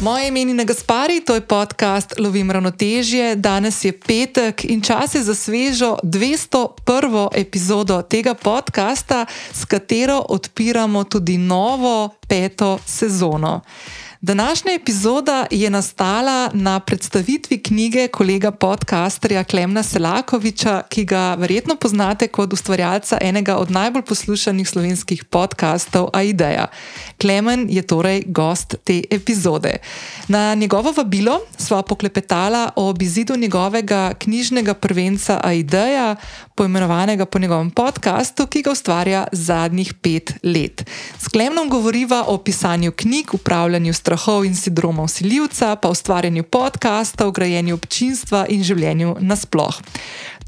Moje ime je Gaspari, to je podcast Lovim ravnotežje. Danes je petek in čas je za svežo 201. epizodo tega podcasta, s katero odpiramo tudi novo peto sezono. Današnja epizoda je nastala na predstavitvi knjige kolega podcasterja Klemna Selakoviča, ki ga verjetno poznate kot ustvarjalca enega od najbolj poslušanih slovenskih podkastov Aideja. Klemen je torej gost te epizode. Na njegovo vabilo sva poklepetala o izidu njegovega knjižnega prvenca Aideja, poimenovanega po njegovem podkastu, ki ga ustvarja zadnjih pet let. S Klemnom govoriva o pisanju knjig, upravljanju strahov in sindromov siljivca, pa ustvarjanju podcastov, grajenju občinstva in življenju nasploh.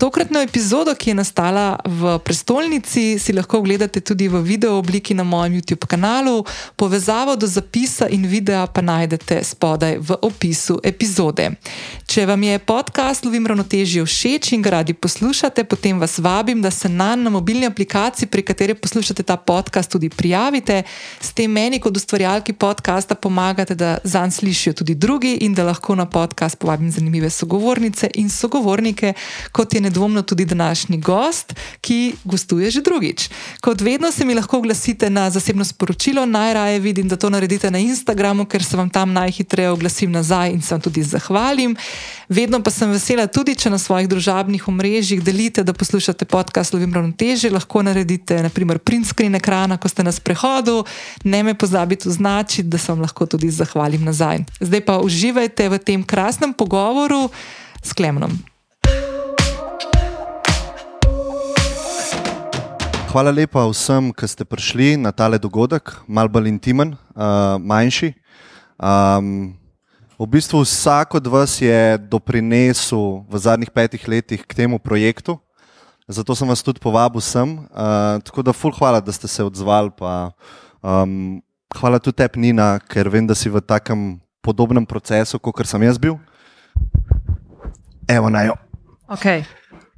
Tokratno epizodo, ki je nastala v prestolnici, si lahko ogledate tudi v video obliki na mojem YouTube kanalu. Povezavo do zapisa in videa pa najdete spodaj v opisu epizode. Če vam je podcast Lovim ravnotežje všeč in ga radi poslušate, potem vas vabim, da se na, na mobilni aplikaciji, pri kateri poslušate ta podcast, tudi prijavite. S tem meni, kot ustvarjalki podcasta, pomagate, da zanj slišijo tudi drugi in da lahko na podcast povabim zanimive sogovornice in sogovornike, kot je nedvomno tudi današnji gost, ki gostuje že drugič. Kot vedno se mi lahko oglasite na zasebno sporočilo, najraje vidim, da to naredite na Instagramu, ker se vam tam najhitreje oglasim nazaj in se vam tudi zahvalim. Vedno pa sem vesela tudi, če na svojih družabnih omrežjih delite, da poslušate podcast Lovim ravnoteže, lahko naredite naprimer print screen ekrana, ko ste na sprehodu, ne me pozabite označiti, da se vam lahko tudi zahvalim nazaj. Zdaj pa uživajte v tem krasnem pogovoru s Klemnom. Hvala lepa vsem, ki ste prišli na tale dogodek, malo bolj intimen, uh, manjši. Um, v bistvu vsak od vas je doprinesel v zadnjih petih letih k temu projektu, zato sem vas tudi povabil sem. Uh, tako da, ful, hvala, da ste se odzvali. Pa, um, hvala tudi tebi, Nina, ker vem, da si v takem podobnem procesu, kot sem jaz bil. Evo, naj jo. Okay.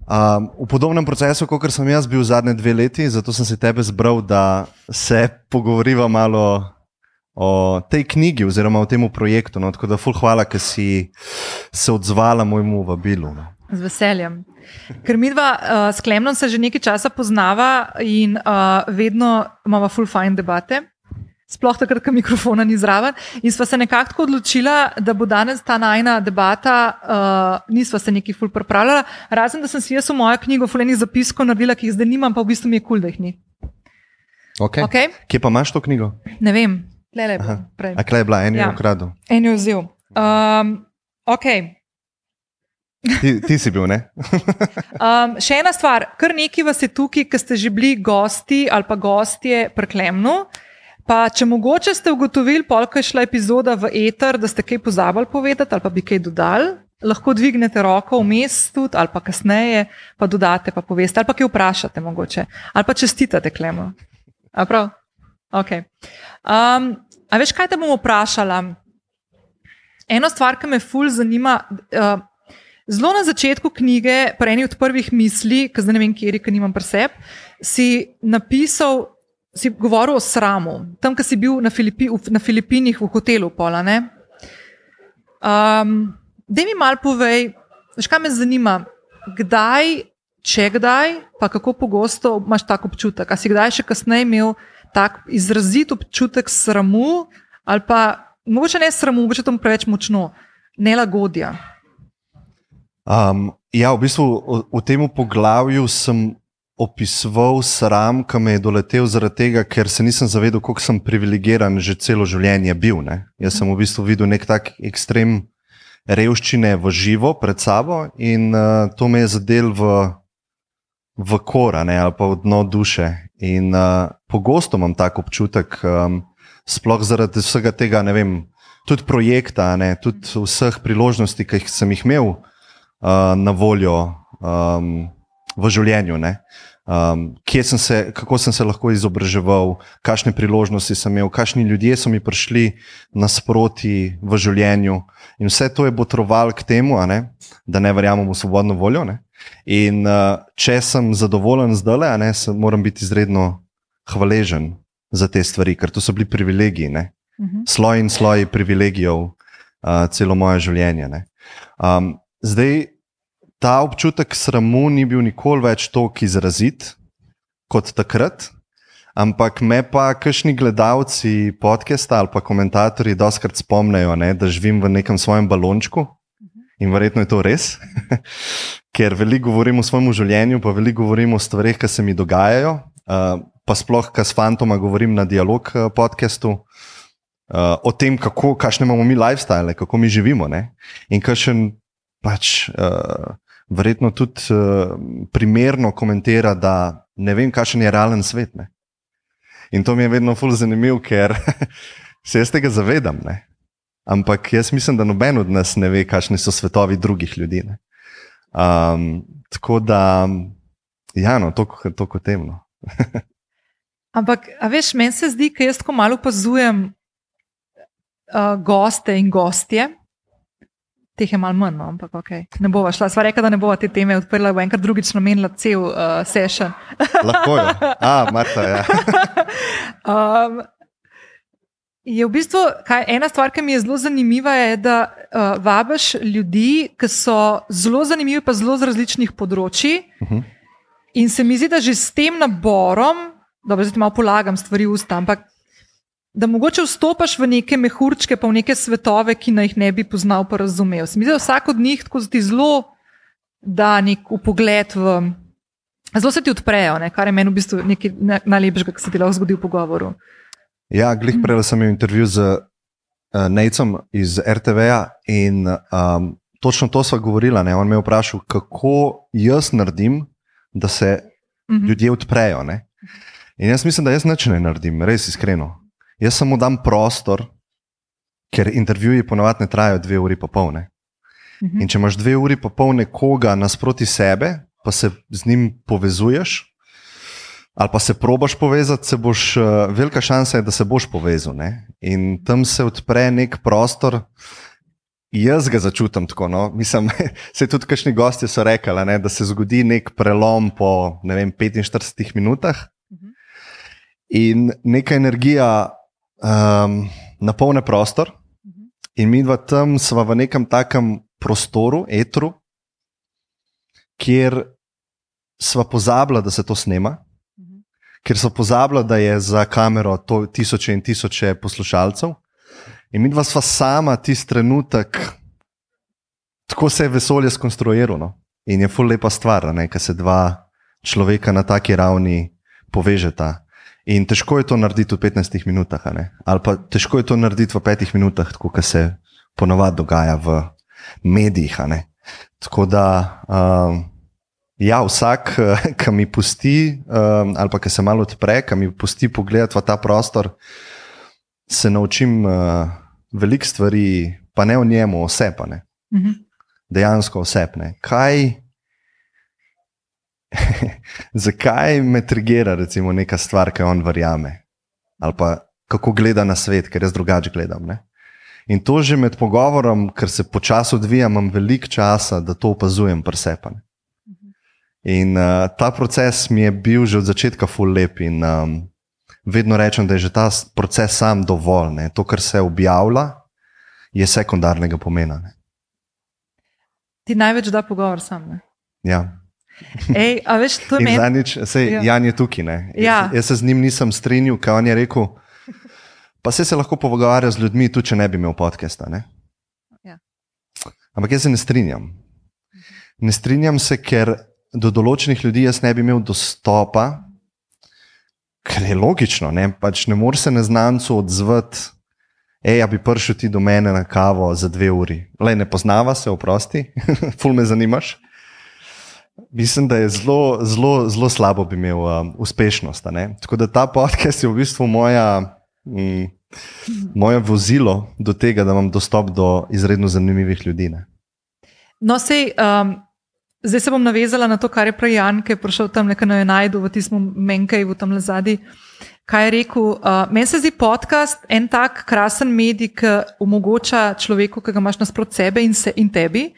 Um, v podobnem procesu, kot sem jaz bil zadnje dve leti, zato sem se tebe zbral, da se pogovoriva malo o tej knjigi oziroma o tem projektu. No. Tako da, ful, hvala, ker si se odzvala mojemu vabilu. No. Z veseljem. Ker mi dva uh, s Klemnom se že nekaj časa poznava in uh, vedno imamo full fine debate sploh takrat, ko mikrofona ni zraven. In sva se nekako odločila, da bo danes ta najna debata, uh, nisva se neki ful pripravljala, razen da sem si jaz v mojo knjigo fulejnih zapiskov naredila, ki jih zdaj nimam, pa v bistvu mi je kul, cool, da jih ni. Okay. Okay? Kje pa imaš to knjigo? Ne vem, le lepo. A kaj je bila, en je ja. ukradel? En je vzel. Um, okay. Ti, ti si bil, ne? um, še ena stvar, kar neki vas je tukaj, ki ste že bili gosti ali pa gostje preklemno. Pa, če mogoče ste ugotovili, polk je šla epizoda v eter, da ste kaj pozabili povedati ali pa bi kaj dodali, lahko dvignete roko vmes tudi ali pa kasneje, pa dodate, pa poveste ali pa kaj vprašate mogoče ali pa čestitate klemo. Okay. Um, a veš, kaj te bom vprašala? Eno stvar, ki me ful zanima. Uh, Zelo na začetku knjige, pri eni od prvih misli, ki zdaj ne vem, kje je, ker nimam preseb, si napisal si govoril o sramu, tam, kjer si bil na, Filipi, na Filipinih v hotelu. Pola, um, da mi malo povej, veš, kaj me zanima, kdaj, če kdaj, pa kako pogosto imaš tak občutek. A si kdaj še kasneje imel tak izrazit občutek sramu, ali pa mogoče ne sramu, mogoče tam preveč močno, nelagodja. Um, ja, v bistvu v, v tem poglavju sem opisoval sram, ki me je doletel zaradi tega, ker se nisem zavedal, kako sem privilegiran že celo življenje bil. Ne? Jaz sem v bistvu videl nek tak ekstrem revščine v živo pred sabo in uh, to me je zadel v, v kora ne? ali pa v dno duše. In uh, pogosto imam tak občutek, um, sploh zaradi vsega tega, ne vem. Tudi projekta, ne, tudi vseh priložnosti, ki sem jih imel uh, na voljo, um, v življenju. Um, sem se, kako sem se lahko izobraževal, kakšne priložnosti sem imel, kakšni ljudje so mi prišli nasproti v življenju. In vse to je botrovalo k temu, ne, da ne verjamem v svobodno voljo. Ne. In uh, če sem zadovoljen zdaj, ne, moram biti izredno hvaležen za te stvari, ker to so bili privilegiji. Uh mhm. -huh. Sloj in sloj privilegijev uh, celo moje življenje. Um, zdaj, ta občutek sramu ni bil nikoli več tako izrazit kot takrat. Ampak me pa, kakšni gledalci podcasta ali pa komentatorji, doskrat spomnijo, ne, da živim v nekem svojem balončku in verjetno je to res, ker veliko govorim o svojem življenju, pa veliko govorim o stvarih, ki se mi dogajajo. Uh, pa sploh, kaj s fantoma govorim na dialog uh, podcastu. Uh, o tem, kako, kakšne imamo mi lifestyle, kako mi živimo. Ne? In kakšen pač, uh, verjetno tudi uh, primerno komentira, da ne vem, kakšen je realen svet. Ne? In to mi je vedno fully zanimivo, ker se jaz tega zavedam. Ne? Ampak jaz mislim, da noben od nas ne ve, kakšni so svetovi drugih ljudi. Um, tako da, ja, no, to je temno. Ampak, a veš, meni se zdi, da jaz tako malo opazujem uh, goste in gostje. Teh je malo manj, no, ampak ok. Ne bova šla. Sva rekla, da ne bova te teme odprla, bo enkrat drugič namenila cel uh, session. Lahko je. A, Marta, ja. um, je v bistvu, kaj, ena stvar, ki mi je zelo zanimiva, je, da uh, vabiš ljudi, ki so zelo zanimivi, pa zelo z različnih področji. Uh mhm. -huh. In se mi zdi, da že s tem naborom, da zdaj malo polagam stvari v usta, ampak da mogoče vstopiš v neke mehurčke, pa v neke svetove, ki naj jih ne bi poznal, pa razumel. Mislim, da vsak od njih tako ti zelo da nek pogled v. Zelo se ti odprejo, ne? kar je meni v bistvu nekaj najlepšega, kar se ti lahko zgodi v pogovoru. Ja, glej, prej sem imel intervju z uh, Nejcem iz RTV-ja in um, točno to sva govorila. Ne? On me je vprašal, kako jaz naredim, da se uh mhm. -huh. ljudje odprejo. Ne? In jaz mislim, da jaz nič ne naredim, res iskreno. Jaz samo dam prostor, ker intervjuji ponovadi ne trajajo dve uri pa polne. Mhm. In če imaš dve uri pa pol nekoga nasproti sebe, pa se z njim povezuješ, ali pa se probaš povezati, se boš, uh, velika šansa je, da se boš povezal. Ne? In tam se odpre nek prostor. Jaz ga začutim tako. No? Mislim, se tudi kašni gosti so rekli, ne? da se zgodi nek prelom po ne vem, 45 minutah mhm. in neka energija um, napolne prostor, mhm. in mi dva tam smo v nekem takem prostoru, etru, kjer smo pozabili, da se to snema, mhm. ker so pozabili, da je za kamero to tisoče in tisoče poslušalcev. In mi dva sva sama tisti trenutek, tako se je vesolje skonstruiralo. No? In je ful lepa stvar, da se dva človeka na taki ravni povežeta. In težko je to narediti v 15 minutah, ali pa težko je to narediti v 5 minutah, kot se ponovadi dogaja v medijih. Tako da, um, ja, vsak, ki mi pusti, um, ali pa ki se malo odpre, ki mi pusti pogled v ta prostor, se naučim uh, veliko stvari, pa ne o njemu, osebne. Mhm. Dejansko osebne. Kaj? zakaj me trigira, recimo, neka stvar, ki jo on verjame, ali pa kako gleda na svet, ker jaz drugače gledam. Ne? In to že med pogovorom, ker se počasi odvijam, imam veliko časa, da to opazujem, presepane. In uh, ta proces mi je bil že od začetka full lep in um, vedno rečem, da je že ta proces sam dovolj. Ne? To, kar se objavlja, je sekundarnega pomena. Ne? Ti največ da pogovor sam. Ne? Ja. Ej, veš, men... Zanič, sej, ja. Jan je tukaj. Ja. Jaz, jaz se z njim nisem strinjal, kaj on je rekel. Pa se, se lahko pogovarja z ljudmi, tudi če ne bi imel podcasta. Ja. Ampak jaz se ne strinjam. Ne strinjam se, ker do določenih ljudi jaz ne bi imel dostopa, ker je logično. Ne, pač ne moreš se neznancu odzvati, hej, ja bi prišel ti do mene na kavo za dve uri. Le ne poznava se, oprosti, ful me zanimaš. Mislim, da je zelo, zelo, zelo slabo bi imel um, uspešnost. Tako da ta podcast je v bistvu moja, mm, moje vozilo do tega, da imam dostop do izredno zanimivih ljudi. Ne? No, sej, um, zdaj se bom navezala na to, kar je prej Jan, ki je prišel tam nekaj na enajdu, v tistem menkaj, v tam zadnji. Kaj je rekel? Uh, Meni se zdi podcast en tak krasen medij, ki omogoča človeku, ki ga imaš nasprot sebe in, se, in tebi,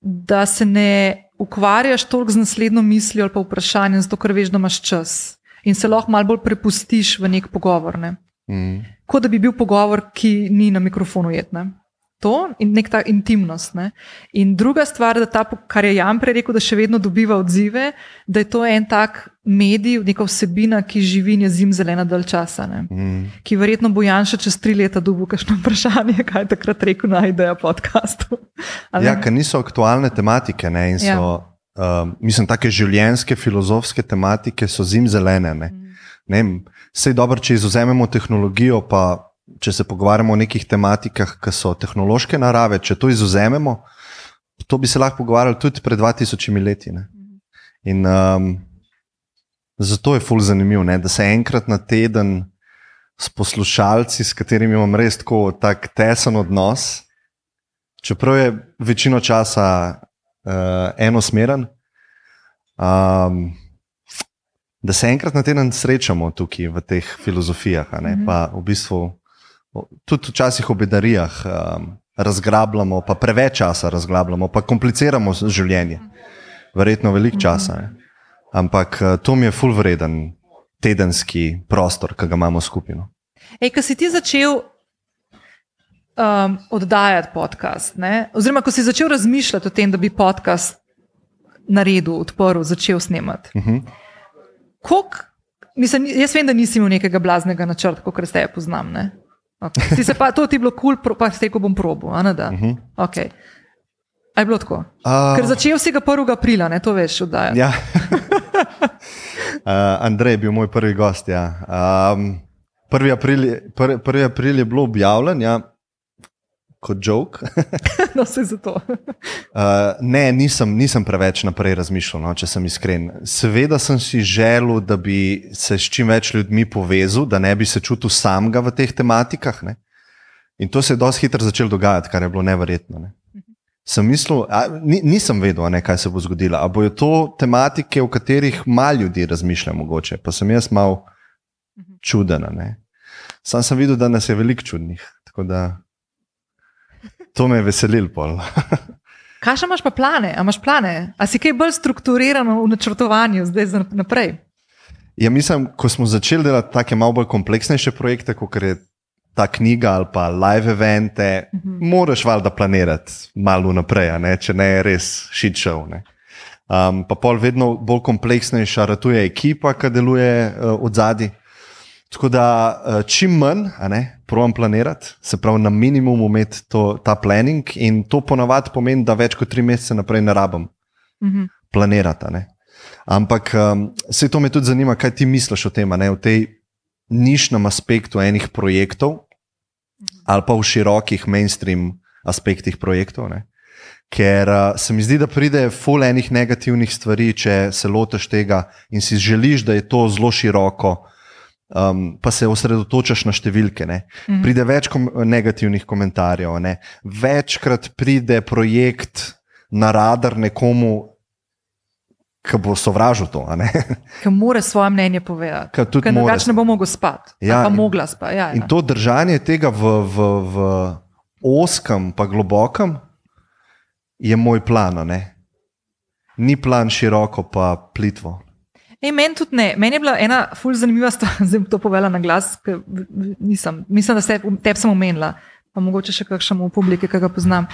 da se ne ukvarjaš toliko z naslednjo mislijo ali pa vprašanjem, zato ker veš, da imaš čas in se lahko malo bolj prepustiš v nek pogovor. Ne? Mm. Kot da bi bil pogovor, ki ni na mikrofonu jetne. To in nek ta intimnost. Ne? In druga stvar, da ta, kar je Jan prej rekel, da še vedno dobiva odzive, da je to en tak medij, neka vsebina, ki živi in je zim zelena dalj časa. Mm. Ki verjetno bo Jan še čez tri leta dobil kakšno vprašanje, kaj je takrat rekel na idejo podkastu. Ja, ker niso aktualne tematike ne? in so, ja. uh, mislim, take življenjske, filozofske tematike so zim zelene. Ne? Mm. Ne Vse je dobro, če izuzamemo tehnologijo, pa če se pogovarjamo o nekih tematikah, ki so tehnološke narave, če to izuzamemo, to bi se lahko pogovarjali tudi pred 2000 leti. Ne? In um, zato je fully zanimivo, ne? da se enkrat na teden s poslušalci, s katerimi imam res tako tak tesen odnos, čeprav je večino časa uh, enosmeren. Um, Da se enkrat na teden srečamo tukaj v teh filozofijah, mm -hmm. pa v bistvu tudi včasih v bedarijah um, razgrabljamo, pa preveč časa razglabljamo, pa kompliciramo življenje. Verjetno veliko časa. Ne? Ampak uh, to mi je full vreden tedenski prostor, ki ga imamo skupaj. No. Ej, ko si ti začel um, oddajati podcast, ne? oziroma ko si začel razmišljati o tem, da bi podcast naredil, odprl, začel snemati. Uh -huh. Kok, mislim, jaz vem, da nisi imel nekega blaznega načrta, kot ste jo poznali. Okay. Pa, to ti je bilo kul, cool, pa ste rekel, bom probo. Uh -huh. okay. Je bilo tako? Uh, Ker začel si ga 1. aprila, ne to veš, da je. Ja. uh, Andrej je bil moj prvi gost. Ja. Um, 1. April, 1. april je bilo objavljen. Ja kot jok. no, se za to. uh, ne, nisem, nisem preveč naprej razmišljal, no, če sem iskren. Seveda sem si želel, da bi se s čim več ljudmi povezal, da ne bi se čutil samega v teh tematikah. Ne. In to se je dosti hitro začelo dogajati, kar je bilo neverjetno. Ne. Sem mislil, a, nisem vedel, ne, kaj se bo zgodilo. Ali bojo to tematike, o katerih malo ljudi razmišlja, mogoče. Pa sem jaz mal čuden. Sam sem videl, da nas je veliko čudnih. To me je veselil. kaj še imaš pa plane? A imaš plane? A si kaj bolj strukturiran v načrtovanju zdaj za naprej? Ja, mislim, ko smo začeli delati tako malo bolj kompleksnejše projekte, kot je ta knjiga ali pa live evente, uh mhm. -huh. moraš valjda planirati malo naprej, ne? če ne je res šitšel. Um, pa pol vedno bolj kompleksnejša, ratuje ekipa, ki deluje uh, od zadaj. Tako da eh, čim manj, provam planirati, se pravi na minimum umeti ta planning, in to ponavadi pomeni, da več kot tri mesece naprej ne rabim mm -hmm. planirati. Ampak um, se to me tudi zanima, kaj ti misliš o tem, o tej nišnem aspektu enih projektov mhm. ali pa v širokih mainstream aspektih projektov. Ne? Ker uh, se mi zdi, da pride full enih negativnih stvari, če se lotiš tega in si želiš, da je to zelo široko um, pa se osredotočaš na številke. Mm. Pride več kom negativnih komentarjev, ne? večkrat pride projekt na radar nekomu. Ki bo sovražil to. Ki mora svoje mnenje povedati. Ker drugače ne bo mogel spati. Ja, pa mogla spati. Ja, in ja. to držanje tega v, v, v oskem, pa globokem, je moj plan. Ni plan široko, pa plitvo. Ej, meni tudi ne. Meni je bila ena fulj zanimiva stvar, da sem to povedala na glas, ker nisem. Mislim, da se tebi sem omenila, pa mogoče še kakšnemu v publiki, ki ga poznam.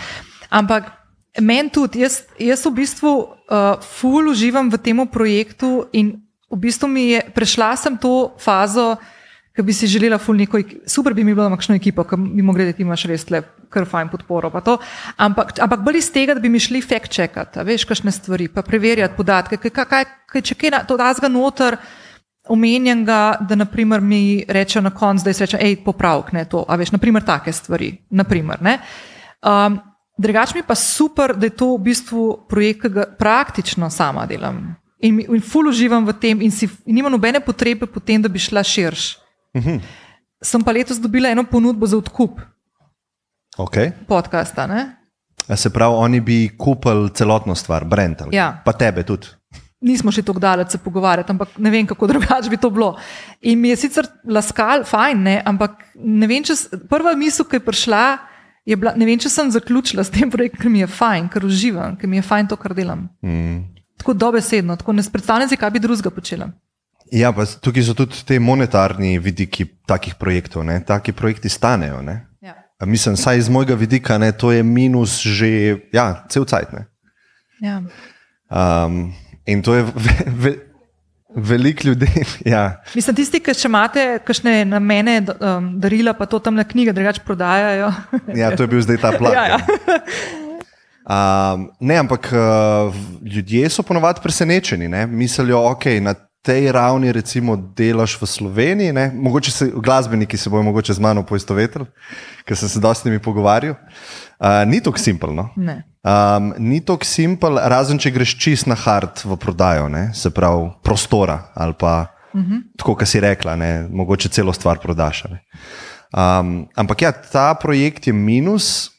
Ampak meni tudi, jaz, jaz v bistvu uh, fulj uživam v tem projektu in v bistvu mi je, prešla sem to fazo, ki bi si želela ful neko, super bi mi bila makšno ekipo, ki bi mogla gledati, imaš res lep, kar fajn podporo. Ampak, ampak bolj iz tega, da bi mi šli fact checkati, veš, kakšne stvari, pa preverjati podatke, kaj, kaj, kaj, če kaj na, to razga noter. Omenjen ga, da naprimer, mi reče na koncu, da je reče, hej, popravk, ne to, a veš, naprimer, take stvari. Naprimer, um, Drugač mi pa super, da je to v bistvu projekt, ki ga praktično sama delam. In, in ful uživam v tem, in, si, in nimam nobene potrebe potem, da bi šla širš. -hmm. Sem pa letos dobila eno ponudbo za odkup okay. podcasta. Ne? Se pravi, oni bi kupili celotno stvar, brend ali ja. pa tebe tudi. Nismo še tako daleč se pogovarjati, ampak ne vem, kako drugače bi to bilo. In mi je sicer laskal, fajn, ne, ampak ne vem, če prva misel, ki je prišla, je bila, ne vem, če sem zaključila s tem projektom, ker mi je fajn, ker uživam, ker mi je fajn to, kar delam. Mm. Tako dobesedno, tako ne predstavljam si, kaj bi drugega počela. Ja, pa tukaj so tudi ti monetarni vidiki takih projektov. Ne? Taki projekti stanejo. Ja. Mislim, saj iz mojega vidika, ne, to je minus že ja, cel cajt. ne. Ja. Um, in to je ve, ve, veliko ljudi. Ja. Mislim, tisti, ki še imate kakšne namene, um, darila, pa to tam na knjige drugače prodajajo. ja, to je bil zdaj ta plan. ja, ja. Um, ne, ampak uh, ljudje so ponovadi presenečeni. Ne? Mislijo, ok, na tej ravni recimo delaš v Sloveniji, ne? mogoče se glasbeniki se bojo mogoče z mano poistovetili, ker sem se dosti mi pogovarjal. Uh, ni tako simpelno. Um, ni tako simpel, razen če greš čist na hard v prodajo, ne? se pravi prostora ali pa uh -huh. tako, kot si rekla, ne? mogoče celo stvar prodaš. ne. Um, ampak ja, ta projekt je minus.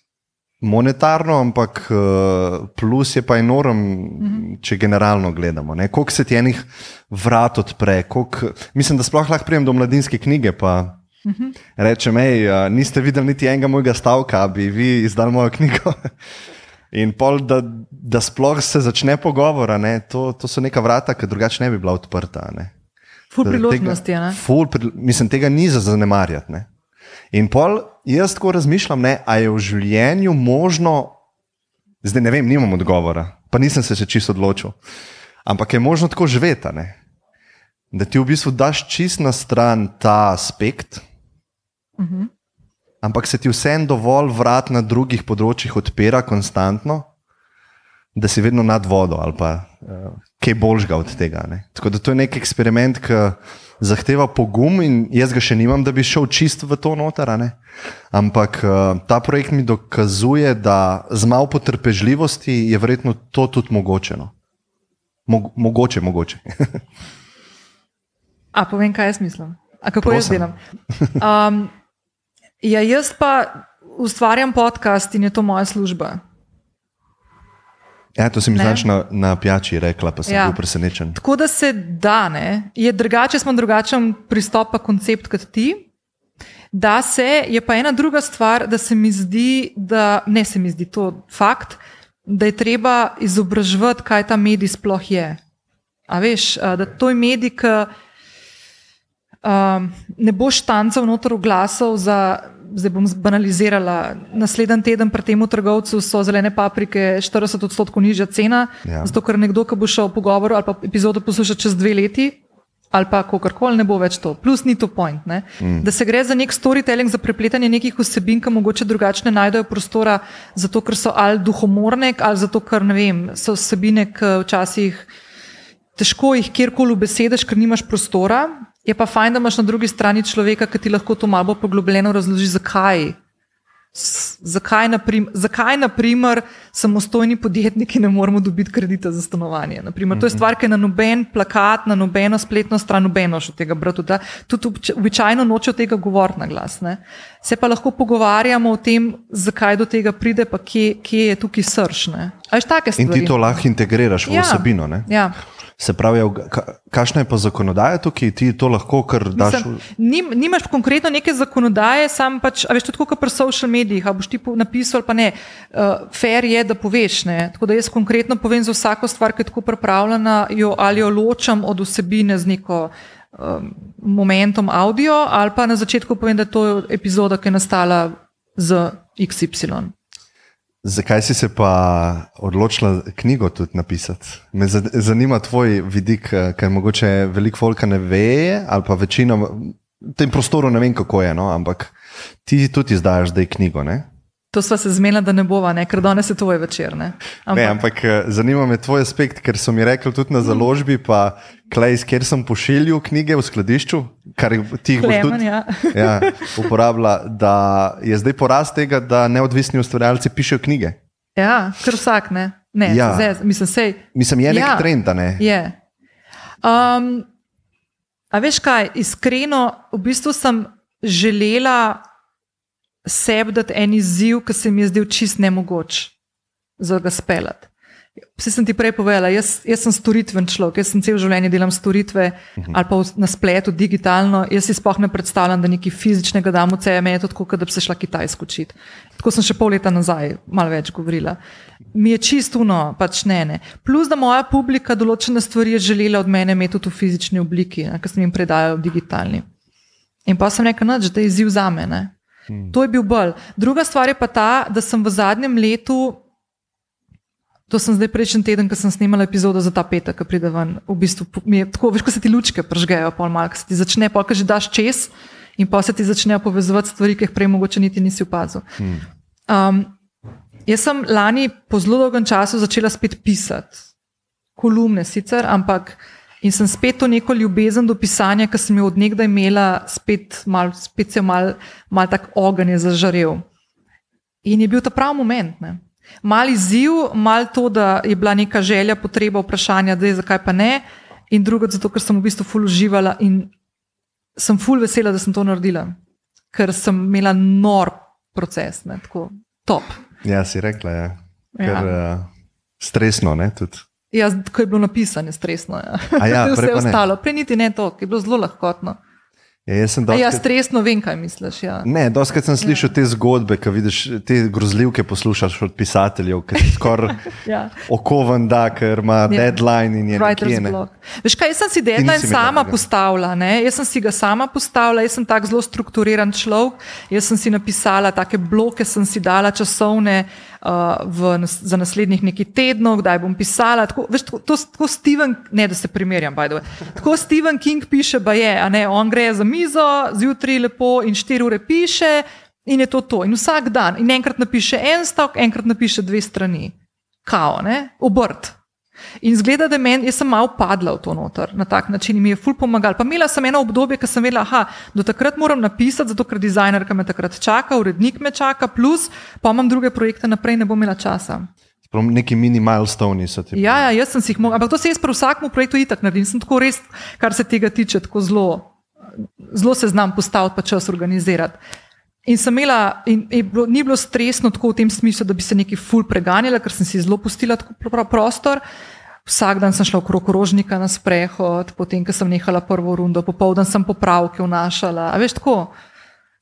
Monetarno, ampak eh, plus je pa enorm, mm -hmm. če generalno gledamo. ne. Koliko se ti enih vrat odpre, koliko, mislim, da sploh lahko prijem do mladinske knjige. Pa mm -hmm. rečem, hej, niste videli niti enega mojega stavka, bi vi izdali mojo knjigo. In pol, da, da sploh se začne pogovor, a ne, to, to so neka vrata, ki drugače ne bi bila odprta. Ne. Ful priložnosti. Tega, ful, pri- mislim, tega ni za zanemarjati. Ne. In pol jaz tako razmišljam, ne, a je v življenju možno, zdaj ne vem, nimam odgovora, pa nisem se še čisto odločil. Ampak je možno tako živeti, ne? da ti v bistvu daš čist na stran ta aspekt, Uh -huh. ampak se ti vseeno dovolj vrat na drugih področjih odpira konstantno, da si vedno nad vodo ali pa uh, kaj boljšega od tega. Ne? Tako da to je nek eksperiment, ki zahteva pogum in jaz ga še nimam, da bi šel čist v to noter. ne. Ampak uh, ta projekt mi dokazuje, da z malo potrpežljivosti je verjetno to tudi mogoče. No? Mo mogoče, mogoče. A povem, kaj jaz mislim. A kako jaz Prosim. delam? Um, ja, jaz pa ustvarjam podcast in je to moja služba. Ja, to si mi znaš na, na pijači rekla, pa sem ja. Bil presenečen. Tako da se da, ne? je drugače, smo drugačen pristop, pa koncept kot ti. Da se, je pa ena druga stvar, da se mi zdi, da ne se mi zdi to fakt, da je treba izobraževati, kaj ta medij sploh je. A veš, da to je medij, ki um, ne bo štancal noter oglasov za. Zdaj bom banalizirala. Naslednji teden pri tem trgovcu so zelene paprike 40 odstotkov nižja cena, Ja. zato ker nekdo, ki bo šel v pogovor ali pa epizodo poslušati čez dve leti, ali pa kakorkoli, ne bo več to. Plus ni to point. Mm. Da se gre za nek storytelling, za prepletanje nekih vsebin, ki mogoče drugače ne najdejo prostora, zato ker so ali duhomorne, ali zato ker ne vem, so vsebine, ki včasih težko jih kjerkoli besediš, ker nimaš prostora. Je pa fajn, da imaš na drugi strani človeka, ki ti lahko to malo poglobljeno razloži, zakaj. S- Zakaj, naprim, zakaj, naprimer, samostojni podjetniki ne moremo dobiti kredita za stanovanje? Naprimer, to je stvar, ki je na noben plakat, na nobeno spletno stran, nobeno še od tega brati. Da, tudi običajno noče od tega govoriti na glas. Ne. Se pa lahko pogovarjamo o tem, zakaj do tega pride, pa kje, kje je tukaj srž. ne. A veš, take In ti to lahko integriraš v Ja. vsebino. Ne? Ja. Se pravi, kakšna je pa zakonodaja tukaj, ti to lahko kar daš. Mislim, nim, nimaš konkretno neke zakonodaje, sam pač, a veš, tudi kot pri social medijih, a boš ti napisal, pa ne. Uh, fair je, da poveš. Ne? Tako da jaz konkretno povem za vsako stvar, ki je tako pripravljena, jo, ali jo ločam od vsebine z neko um, momentom audio, ali pa na začetku povem, da je to epizoda, ki je nastala z XY. Zakaj si se pa odločila knjigo tudi napisati? Me za- zanima tvoj vidik, eh, ker mogoče veliko folka ne ve, ali pa večina v tem prostoru ne vem, kako je, no? ampak ti tudi izdajaš zdaj knjigo. Ne? To sva se zmenila, da ne bova, ne? ker danes je tvoj večer. Ne? Ampak. Ne, ampak eh, zanima me tvoj aspekt, ker so mi rekli tudi na založbi, pa klej, kjer sem pošiljal knjige v skladišču, kar ti jih boš Klemen, tudi ja. ja, uporabila, da je zdaj porast tega, da neodvisni ustvarjalci pišejo knjige. ja, kar vsak, ne. ne Ja. zdaj, mislim, sej, Mislim, je nek Ja. trend, a ne? Je. Um, a veš kaj, iskreno, v bistvu sem želela sebi dati en izziv, ki se mi je zdel čist nemogoč za ga speljati. Vse sem ti prej povedala, jaz, jaz sem storitven človek, jaz sem cel življenje delam storitve -huh. ali pa na spletu, digitalno. Jaz si sploh ne predstavljam, da nekaj fizičnega dam v sebe, meni je to tako, da bi se šla Kitajsko učiti. Tako sem še pol leta nazaj, malo več govorila. Mi je čistuno, pač ne, ne. Plus, da moja publika določene stvari je želela od mene imeti tudi v fizični obliki, ne, ker sem jim predajala v digitalni. In pa sem rekla, da je izziv za me. Hmm. To je bil bolj. Druga stvar je pa ta, da sem v zadnjem letu, to sem zdaj prejšnji teden, ko sem snimala epizodo za ta petek, ki pride ven, v bistvu mi je tako, veš, ko se ti lučke pržgejo, pol mal, ko se ti začne, pol, ko že daš čez in pa se ti začnejo povezovati stvari, ki jih prej mogoče niti nisi opazil. Hmm. Um, jaz sem lani po zelo dolgem času začela spet pisati, kolumne sicer, ampak. In sem spet to neko ljubezen do pisanja, ki sem jo odnegdaj imela, spet, mal, spet se je mal, mal tak ogenj zažarel. In je bil ta pravi moment. Ne. Mal izziv, mal to, da je bila neka želja, potreba, vprašanja, da je zakaj pa ne. In drugo, zato ker sem v bistvu ful uživala in sem ful vesela, da sem to naredila, ker sem imela nor proces, ne, tako top. Ja, si rekla, ja. Ker, ja. Uh, stresno, ne, tudi. Ja, ko je bilo napisano, stresno. Ja. Ja, vse ostalo, prej niti ne to, je bilo zelo lahkotno. Ja, jaz doskrat... ja, stresno vem, kaj misliš. Ja. Ne, doskrat sem slišal ja. te zgodbe, ki vidiš te grozljivke, poslušaš od pisateljev, ki ti skoraj ja. okovan da, ker ima ja. deadline in je nekje. Veš kaj, jaz sem si deadline sama postavila, ne? jaz sem si ga sama postavila, jaz sem tak zelo strukturiran človek, jaz sem si napisala take bloke, sem si dala časovne v, za naslednjih nekaj tednov, kdaj bom pisala. Tako, veš, tako, to, tako Steven, ne da se primerjam, tako Steven King piše, da je, ne, on gre za mizo, zjutraj lepo in štiri ure piše in je to to. In vsak dan, in enkrat napiše en stavek, enkrat napiše dve strani. Kao, ne, obrt. In zgleda, da men, sem malo padla v to noter na tak način in mi je ful pomagal. Pa imela sem eno obdobje, ko sem vedela, da do takrat moram napisati, zato ker dizajner me takrat čaka, urednik me čaka, plus pa imam druge projekte naprej, ne bom imela časa. Neki mini milestone so ti. Ja, ja, jaz sem si jih mogla, ampak to se jaz pri vsakem projektu itak naredim. Sem tako res, kar se tega tiče, tako zelo, zelo se znam postaviti, pa čas organizirati. In sem imela, in, in bilo, ni bilo stresno tako v tem smislu, da bi se neki ful preganjala, ker sem si zelo pustila prostor. Vsak dan sem šla okrog rožnika na sprehod, potem, ko sem nehala prvo rundo, popoldan sem popravke vnašala. A veš tako?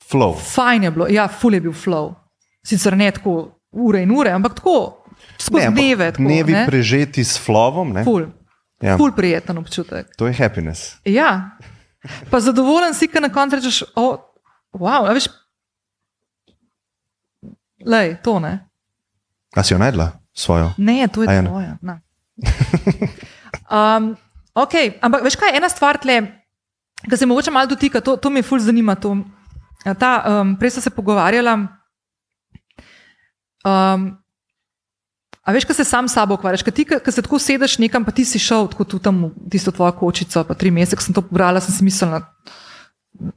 Flow. Fajn je bilo, ja, ful je bil flow. Sicer ne tako ure in ure, ampak tako skozi dneve. Dnevi prežeti s flowom. Ne? Ful. Ja. Ful prijeten občutek. To je happiness. Ja. Pa zadovoljen si, ker na koncu rečeš, oh, wow, veš, Lej, to ne. A si jo najdla svojo? Ne, to je ja, tvoja. um, okay, ampak veš kaj, ena stvar tle, ki se mogoče malo dotika, to, to me ful zanima. To. Ta, um, prej sem se pogovarjala. Um, a veš, kaj se sam sabo ukvarjaš? Kaj se tako sedeš nekam, pa ti si šel tako tam, tisto tvojo kočico, pa tri mesece sem to pobrala, sem si mislila,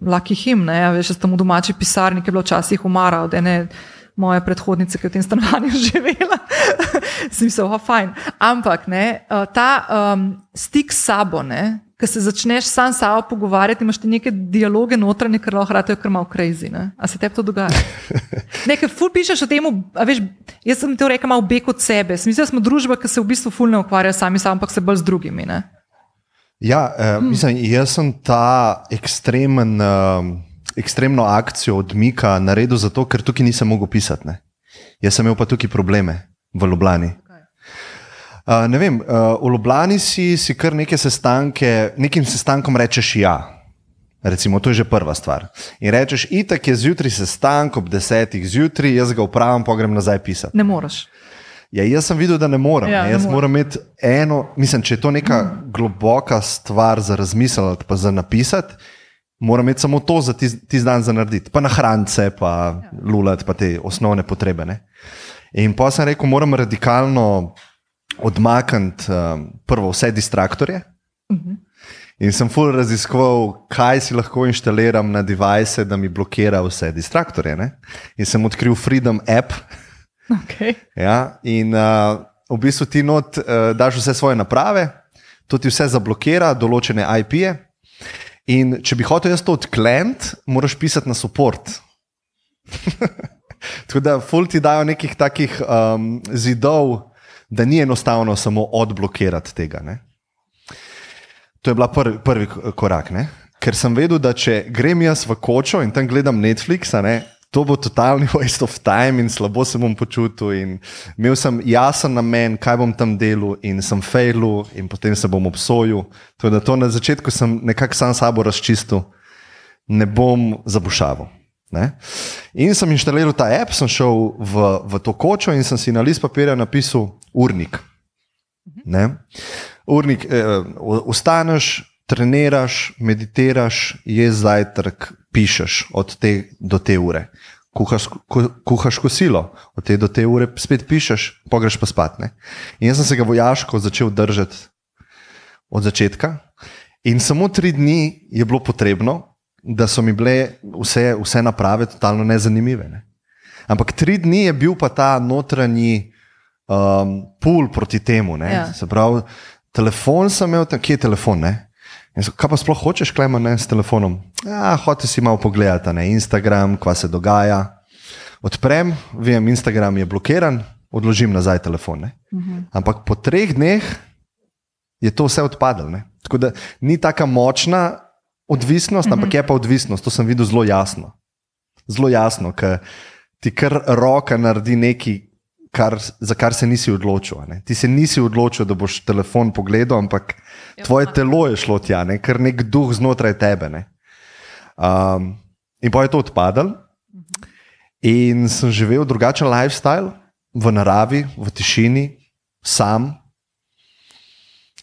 laki him, ne, a veš, sem v domači pisarni, ki je bilo včasih umara od ene moje predhodnice, ki je v tem stanovanju živela, smisel, oh, fajn. Ampak ne, eh, ta um, stik s sabo, ki se začneš sam s sabo pogovarjati, imaš ti neke dialoge notranje, ker lahko kar malo crazy. Ne? A se tebi to dogaja? Nekaj ful pišeš o tem, veš, jaz sem ti rekel malo beg od sebe. Mislim, da smo družba, ki se v bistvu ful ne ukvarja sami sabo, ampak se bolj z drugimi. Ne? Ja, eh, mislim, jaz sem ta ekstremen. Uh, ekstremno akcijo odmika naredil zato, ker tukaj nisem mogel pisati. Ne. Jaz sem imel pa tukaj probleme v Ljubljani. Uh, ne vem, uh, v Ljubljani si, si kar neke sestanke, nekim sestankom rečeš ja. Recimo, to je že prva stvar. In rečeš, itak je zjutraj sestank ob desetih zjutraj, jaz ga upravim, pa grem nazaj pisati. Ne moreš. Ja, jaz sem videl, da ne morem. Ja, jaz ne moram imeti eno, mislim, če je to neka mm. globoka stvar za razmisliti, pa za napisati, moram imeti samo to za tisti dan za narediti, pa na hrance, pa ja. lulati, pa te osnovne potrebe. Ne? In pa sem rekel, moram radikalno odmakniti um, prvo vse distraktorje. Uh mhm. -huh. In sem full raziskoval, kaj si lahko inštaliram na device, da mi blokira vse distraktorje. Ne? In sem odkril Freedom app. Okay. Ja, in uh, v bistvu ti not uh, daš vse svoje naprave, to ti vse zablokira, določene IP-je. In če bi hotel jaz to odkleniti, moraš pisati na support. Tako da, ful ti dajo nekih takih um, zidov, da ni enostavno samo odblokirati tega. Ne? To je bila prvi, prvi korak. Ne? Ker sem vedel, da če grem jaz v kočo in tam gledam Netflix, ne, to bo totalni waste of time in slabo se bom počutil. Imel sem jasen namen, kaj bom tam delal, in sem failu, in potem se bom obsojil. To, to na začetku sem nekako sam sabo razčistil, ne bom zabušaval. Ne? In sem inštaliral ta app, sem šel v, v to kočo in sem si na list papirja napisal urnik. Ne? Urnik, eh, ustaneš, treniraš, meditiraš, ješ zajtrk, pišeš od te do te ure. Kuhaš, ku, kuhaš kosilo, od te do te ure spet pišeš, pogreš pa spat. Ne? In jaz sem se ga vojaško začel držati od začetka. In samo tri dni je bilo potrebno, da so mi bile vse, vse naprave totalno nezanimive. Ne? Ampak tri dni je bil pa ta notranji um, pul proti temu. Ja. Se pravi, telefon sem imel, kje je telefon? So, kaj pa sploh hočeš, klema ne s telefonom? Ja, hoče si malo pogledati na Instagram, kva se dogaja. Odprem, vem, Instagram je blokiran, odložim nazaj telefon. Uh mhm. -huh. Ampak po treh dneh je to vse odpadlo. Tako da ni tako močna odvisnost, mm -hmm. ampak je pa odvisnost. To sem videl zelo jasno. Zelo jasno, ker ti kar roka naredi nekaj, kar, za kar se nisi odločil. Ne? Ti se nisi odločil, da boš telefon pogledal, ampak ja, tvoje telo je šlo tja, ne? ker nek duh znotraj tebe. Um, in pa je to odpadalo. In sem živel drugačen lifestyle, v naravi, v tišini, sam.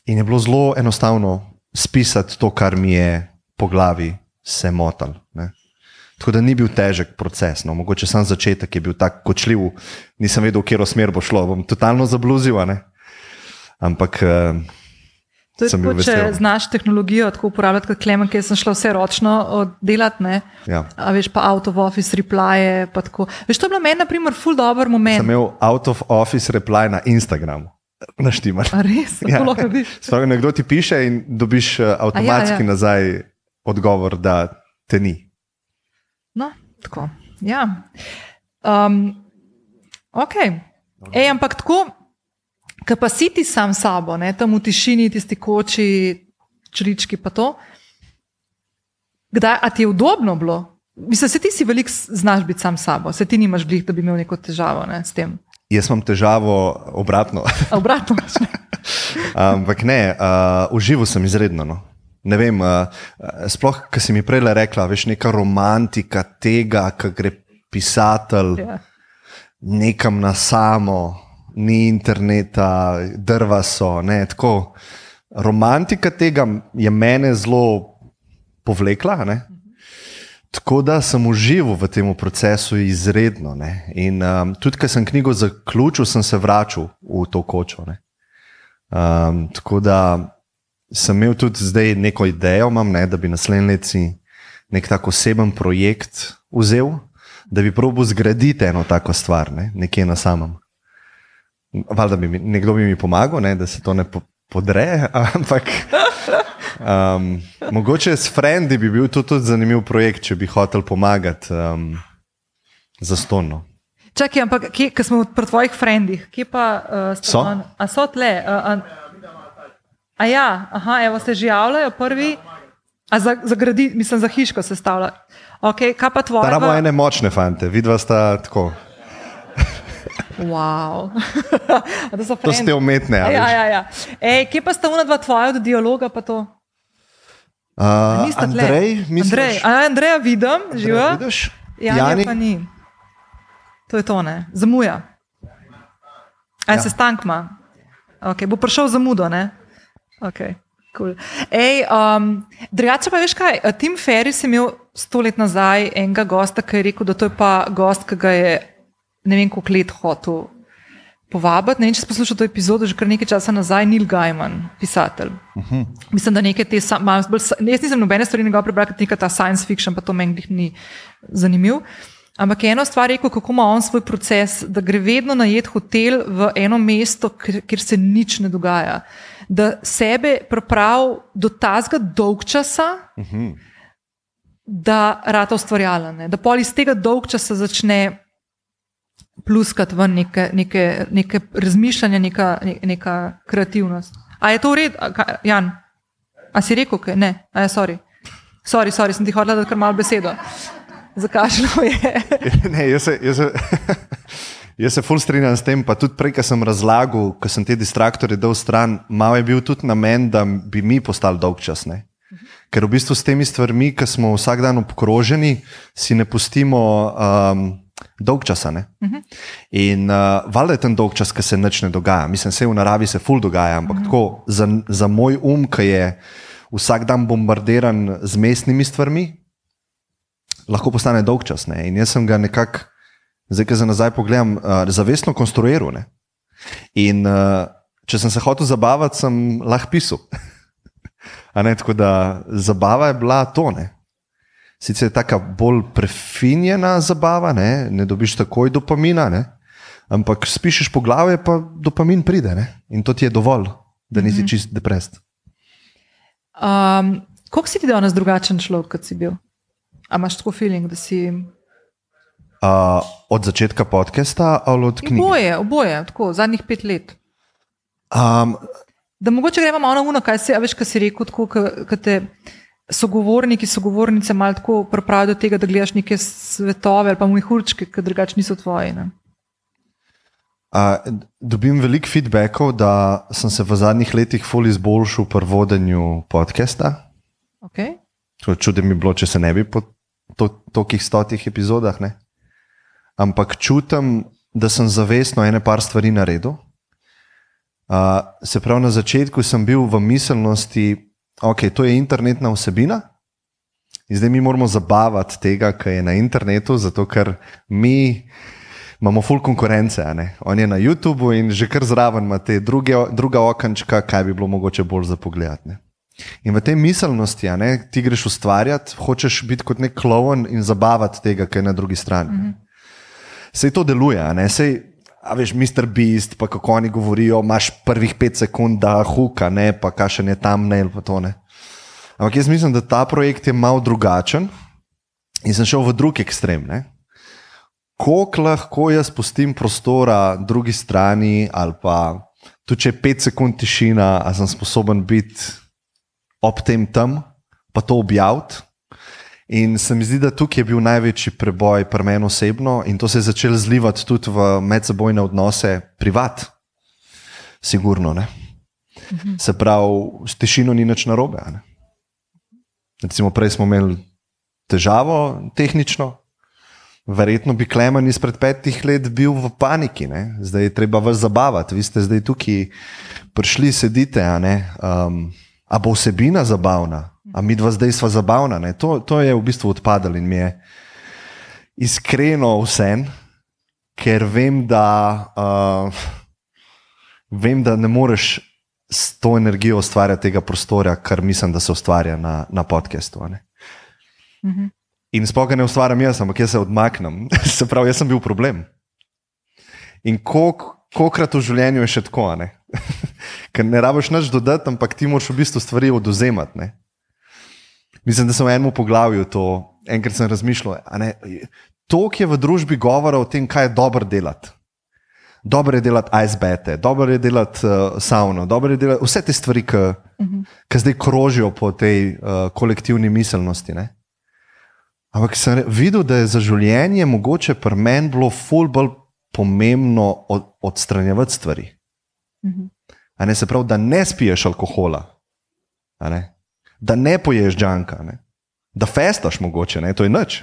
In je bilo zelo enostavno spisati to, kar mi je po glavi se motal. Ne. Tako da ni bil težek proces. No. Mogoče sam začetek je bil tako kočljiv, nisem vedel, v katero smer bo šlo. Bom totalno zabluzil. Ampak. Uh, To je tako, če znaš tehnologijo tako uporabljati kot klemen, ker sem šla vse ročno oddelati. Ja. A veš pa out of office reply. Veš, to je bilo meni, na primer, full dobro moment. Sem imel out of office reply na Instagramu. Naštimaš. Res, ja. lahko vidiš. Nekdo ti piše in dobiš avtomatski ja, ja. nazaj odgovor, da te ni. Tako. Ja. Um, ok. Ej, ampak tako, ki pa si ti sam sabo, ne, tam v tišini, tisti koči, črlički, pa to. Kdaj, a ti je udobno bilo? Mislim, se ti si veliko znaš biti sam sabo, se ti nimaš blih, da bi imel neko težavo ne, s tem. Jaz imam težavo obratno. obratno. Ampak ne, uh, uživo sem izredno. No. Ne vem, uh, sploh, ki si mi prej rekla, veš, neka romantika tega, ki gre pisatelj. Ja. nekam na samo, ni interneta, drva so. Ne, tako, romantika tega je mene zelo povlekla. Ne. Tako da sem užival v tem procesu izredno. Ne. In um, tudi, ko sem knjigo zaključil, sem se vračal v to kočo. Um, tako da sem imel tudi zdaj neko idejo, imam, ne, da bi naslednji leti nek tako oseben projekt vzel, da bi probo zgraditi eno tako stvar, ne, nekje na samem. Valjda bi mi, nekdo bi mi pomagal, ne, da se to ne po, podre, ampak um, mogoče s Frendi bi bil to tudi zanimiv projekt, če bi hotel pomagati um, za stonno. Čakaj, ampak kje smo pri tvojih frendih, kje pa uh, so? A so tle? Uh, uh, A ja, aha, evo se že javljajo prvi, a za, za gradi, mislim, za hiško se stavlja. Okay, kaj pa tvoje? Imamo ene močne fante, vidva sta tako. Wow. to, to ste umetne. Ja, ja, ja. Ej, kje pa sta una dva tvoja od dialoga? Uh, Andrej, mislim. Andrej, Andreja vidim, živa. Ja, Jani pa ni. To je to, ne? Zamuja. Aj ja. se stankma. Okay, bo prišel zamudo, ne? Okay, cool. um, Drugače pa veš kaj, Tim Ferris je imel sto let nazaj enega gosta, ki je rekel, da to je pa gost, ki ga je ne vem koliko let hotel povabiti. Ne vem, če si poslušal to epizodo že kar nekaj časa nazaj, Neil Gaiman, pisatelj. Uh mhm. -huh. Mislim, da nekaj te, malo bolj, jaz nisem nobene stvari njegov prebral, kot neka ta science fiction, pa to meni ni zanimivo. Ampak je eno stvar rekel, kako ima on svoj proces, da gre vedno na jed hotel v eno mesto, kjer, kjer se nič ne dogaja da sebe pripravi do tazga dolg časa, uh mhm. -huh. da rata ustvarjala. Da pol iz tega dolg časa začne pluskati ven neke, neke, neke razmišljanja, neka, neka kreativnost. A je to v redu, Jan? A si rekel, kaj? Ne, a je sorry. Sorry, sorry, sem ti hodila, da kar malo besedo. Zakašljamo je. ne, jaz se. Jaz se... Jaz se ful strinjam s tem, pa tudi prej, ko sem razlagal, ko sem te distraktorje dal stran, malo je bil tudi namen, da bi mi postali dolgčasni. Ker v bistvu s temi stvarmi, ki smo vsak dan obkroženi, si ne pustimo um, dolg časa. Uh -huh. In uh, valjda je ten dolg čas, ki se nič ne dogaja. Mislim, se v naravi se ful dogaja, ampak uh -huh. tako za, za moj um, ki je vsak dan bombardiran z mestnimi stvarmi, lahko postane dolg čas. Ne? In jaz sem ga nekako, zdaj, ki za nazaj pogledam, uh, zavestno konstruiral. Ne? In uh, če sem se hotel zabavati, sem lahko pisal. Ne, tako da zabava je bila to. Ne. Sicer je tako bolj prefinjena zabava, ne, ne dobiš takoj dopamina, ne, ampak spišiš po glavi, pa dopamin pride ne, in to ti je dovolj, da nisi mm -hmm. čist deprest. Um, Kako si ti danes drugačen človek, kot si bil? Ali imaš tako feeling, da si. Uh, od začetka podcasta ali od knjige? Oboje, oboje, tako zadnjih pet let. Um, Da mogoče gremo malo na uno, kaj si, veš, kaj si rekel, tako, kaj te sogovorniki, sogovornice malo tako pripravijo do tega, da gledaš neke svetove ali pa mojhurčke, ki drugače niso tvoji. Uh, dobim veliko feedbackov, da sem se v zadnjih letih fully izboljšal pri vodenju podcasta. Okay. Čudem bi bilo, če se ne bi po to, stotih epizodah. Ne? Ampak čutim, da sem zavestno ene par stvari naredil. Uh, se pravi, na začetku sem bil v miselnosti, da okay, je to internetna vsebina. In zdaj mi moramo zabavati tega, kar je na internetu, zato ker mi imamo full konkurence. On je na YouTubu in že kar zraven ima te druge, druga okančka, kaj bi bilo mogoče bolj za pogled. Ne? In v tej miselnosti, ne, ti greš ustvarjati, hočeš biti kot nek klovn in zabavati tega, kar je na drugi strani. Mm -hmm. Sej to deluje, sej A veš, Mr. Beast, pa kako oni govorijo, imaš prvih pet sekund, da huka, ne pa kaj še ne tam, ne pa to ne. Ampak jaz mislim, da ta projekt je mal drugačen in sem šel v drugi ekstrem. Kako lahko jaz pustim prostora drugi strani, ali pa tudi če je pet sekund tišina, ali sem sposoben biti ob tem tam, pa to objaviti. In se mi zdi, da tukaj je bil največji preboj pri meni osebno, in to se je začelo zlivati tudi v medsebojne odnose, privat, sigurno. Ne? Mhm. Se pravi, s tišino ni nič narobe. Recimo, prej smo imeli težavo, tehnično, verjetno bi Klemen izpred petih let bil v paniki, ne? zdaj je treba vas zabavati, vi ste zdaj tukaj prišli, sedite. A, um, a bo vsebina zabavna? A mi dva zdaj sva zabavna. To, to je v bistvu odpadalo in mi je iskreno vse, ker vem da, uh, vem, da ne moreš s to energijo ustvarjati tega prostora, kar mislim, da se ustvarja na, na podkastu. Mhm. In spoga ne ustvarjam jaz, ampak jaz se odmaknem. se pravi, jaz sem bil problem. In kolikrat v življenju je še tako, ker ne rabiš nič dodati, ampak ti moraš v bistvu stvari oduzemati. Mislim, da sem v enem poglavju to enkrat razmišljal. To, ki je v družbi govora o tem, kaj je dobro delati. Dobro je delati icebete, dobro je delati uh, sauno, dobro je delati vse te stvari, ki uh -huh. zdaj krožijo po tej uh, kolektivni miselnosti. Ne? Ampak sem videl, da je za življenje mogoče pri meni bilo ful bolj pomembno od, odstranjevati stvari. Uh -huh. ne, se pravi, da ne spiješ alkohola da ne poješ džanka, ne? da festaš mogoče, ne? to je noč.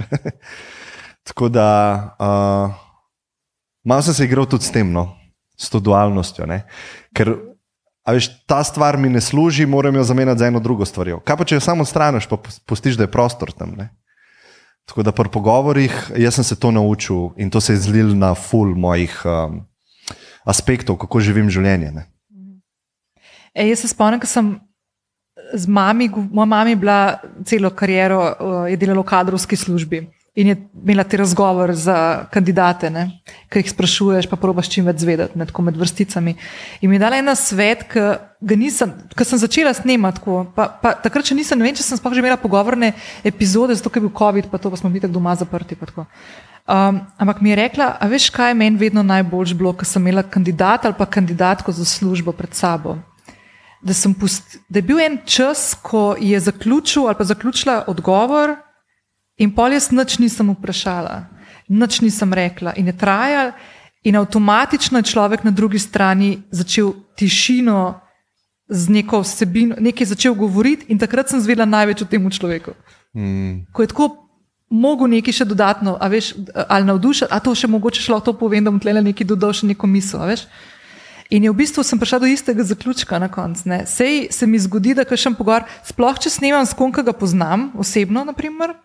Tako da uh, malo sem se igral tudi s tem, no? s to dualnostjo. Ne? Ker veš, ta stvar mi ne služi, moram jo zamenjati za eno drugo stvar. Kaj pa če jo samo straniš, pa pustiš, da je prostor tam. Ne? Tako da pri pogovorih jaz sem se to naučil in to se je zlil na full mojih um, aspektov, kako živim življenje. E, jaz se spomnim, ko sem z mami, moja mama je bila celo kariero, eh, je delala v kadrovski službi in je imela ti razgovor za kandidate, ki jih sprašuješ, pa probaš čim več zvedeti, ne, tako med vrsticami. In mi je dala ena svet, ki sem začela snemati. Pa, pa, takrat, če nisem, ne vem, če sem sploh že imela pogovorne epizode, zato ker je bil COVID, pa to pa smo bili tako doma zaprti. Um, ampak mi je rekla, a veš, kaj je meni vedno najboljš bilo, ker sem imela kandidat ali pa kandidatko za službo pred sabo da, pust, da je bil en čas, ko je zaključil ali pa zaključila odgovor, in pol jaz nič nisem vprašala, nič nisem rekla, in je trajal, in avtomatično je človek na drugi strani začel tišino z neko vsebino, nekaj začel govoriti, in takrat sem zvedela največ o tem človeku. Mm. Ko je tako mogel nekaj še dodatno, a veš, ali navdušiti, a to še mogoče šlo to povem, da bom tle nekaj dodal, še neko misel. veš. In je v bistvu sem prišla do istega zaključka na koncu. Sej se mi zgodi, da kažem pogovor, sploh če snemam s kom, ki ga poznam osebno, naprimer,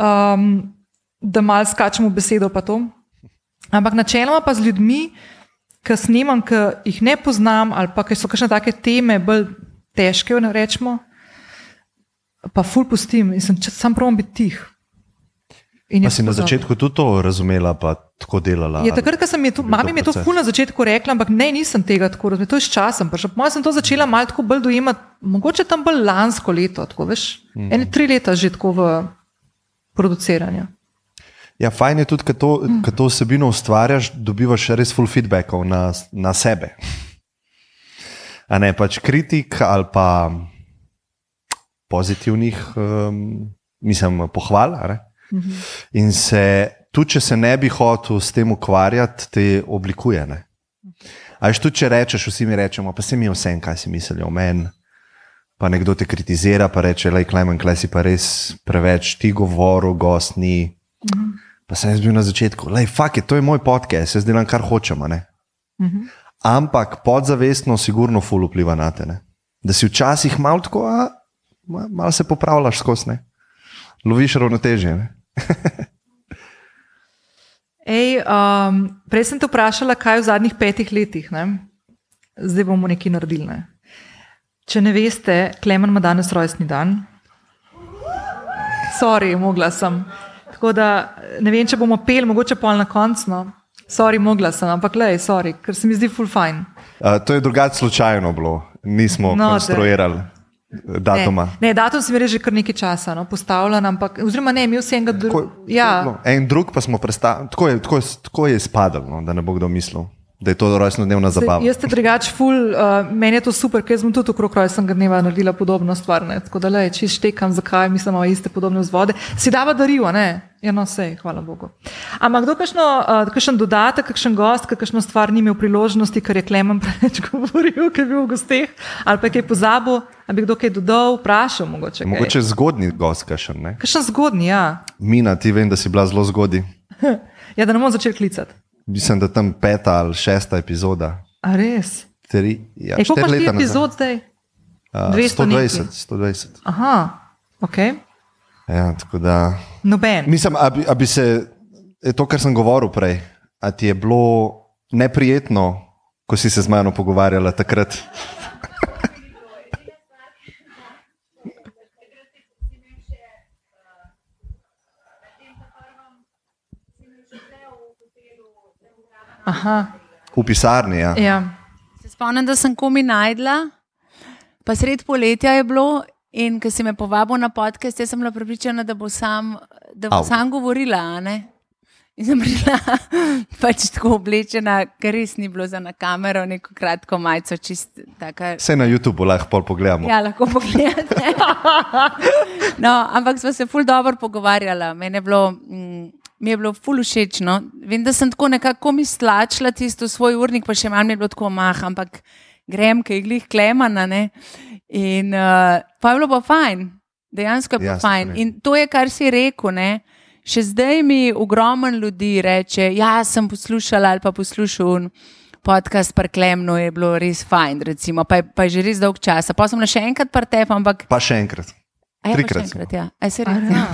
um, da mal skačemo besedo pa to. Ampak načeloma pa z ljudmi, ki snemam, ki jih ne poznam, ali pa ki so kakšne take teme bolj težke, ne rečemo, pa ful pustim in sem če- sam pravom biti tih. In Pa si na začetku tudi to razumela, pa tako delala? Je takrat, ko sem je to, mami mi je to ful na začetku rekla, ampak ne, nisem tega tako razumela, to je s časom. mojem sem to začela malo tako bolj dojemati, mogoče tam bolj lansko leto, tako veš, mm. ene tri leta že tako v produciranju. Ja, fajn je tudi, ker to, mm. to vsebino ustvarjaš, dobivaš res full feedbackov na, na sebe. A ne pač kritik ali pa pozitivnih, um, mislim, pohval. a ne. In se, tudi če se ne bi hotel s tem ukvarjati, te oblikuje. Ne? A veš, tudi če rečeš, vsi mi rečemo, pa se mi vse, kaj si mislijo o meni. Pa nekdo te kritizira, pa reče, da je Klemen, klej si pa res preveč ti govoril, gost ni. Pa sem jaz bil na začetku, da je fakt, to je moj podcast, jaz delam kar hočemo. ne." Ampak podzavestno, sigurno, ful vpliva na te. Ne? Da si včasih malo tako, a, ma- malo se popravljaš skozi, loviš ravnotežje. Ne? Ej, um, prej sem te vprašala, kaj v zadnjih petih letih, ne? zdaj bomo nekaj naredili. Ne? Če ne veste, Klemen ima danes rojstni dan. Sorry, mogla sem. Tako da ne vem, če bomo pel, mogoče pol na koncu. No. Sorry, mogla sem, ampak le, sorry, ker se mi zdi full fine. Uh, to je drugače slučajno bilo, nismo No, konstruirali eh, datuma. Ne, ne, datum sem res že kar nekaj časa no, postavljen, ampak, oziroma ne, imel sem enega Tako, drugega. Ja, no, en drug pa smo predstavili, tako, je- tako, je- tako je spadalo, no, da ne bo kdo mislil, da je to rojstnodnevna zabava. Zdaj, jaz te drugač ful, uh, meni je to super, ker sem tudi okrog rojstnega dneva naredila podobno stvar. Ne? Tako da le, če štekam, zakaj mislim, da imamo iste podobne vzvode. Si dava darilo, ne? Ja, no, sej, hvala Bogu. Ampak kdo kakšno, uh, kakšen dodatek, kakšen gost, kakšno stvar ni imel priložnosti, ker je Klemen preveč govoril, ker je bil v gosteh, ali pa je kaj pozabil, ali bi kdo kaj dodal, vprašal mogoče. kaj. Mogoče zgodni gost, kakšen. ne? Kakšen zgodni, ja. Mina, ti vem, da si bila zelo zgodni. Ja, da ne bomo začeli klicati. Mislim, da tam peta ali šesta epizoda. A res? Tri, ja, E, koliko imaš ti epizod zdaj? Uh, 200 nekaj. 120, 120. Aha, ok. Ja, tako da. Noben. Mislim, a bi, a bi se, je to, kar sem govoril prej, a ti je bilo neprijetno, ko si se z mano pogovarjala takrat? Aha, V pisarni, ja. ja. Se spomnim, da sem komi najdla, pa sred poletja je bilo. In ko si me povabil na podcast, sem bila pripričana, da bo sam, da bo Au. sam govorila. a ne. In sem bila pač tako oblečena, ker res ni bilo za na kamero, neko kratko majico, taka. Vse na YouTubu lahko pol pogledamo. Ja, lahko pogledate. No, ampak smo se ful dobro pogovarjala. Meni je bilo, mm, mi je bilo ful všeč. No. Vem, da sem tako nekako mi stlačila tisto svoj urnik, pa še manj mi je bilo tako mah, ampak grem, ki je glih klemana. Ne. In uh, pa je bilo pa fajn, dejansko je bilo Ja, ja, fajn. strinjam. In to je, kar si rekel. Ne. Še zdaj mi ogromno ljudi reče, ja, sem poslušala ali pa poslušal. Podcast Parklemno je bilo res fajn, recimo, pa, je, pa je že res dolg čas. Pa sem na še enkrat partep, ampak. Pa še enkrat. Trikrat smo. ja. A se res. ja.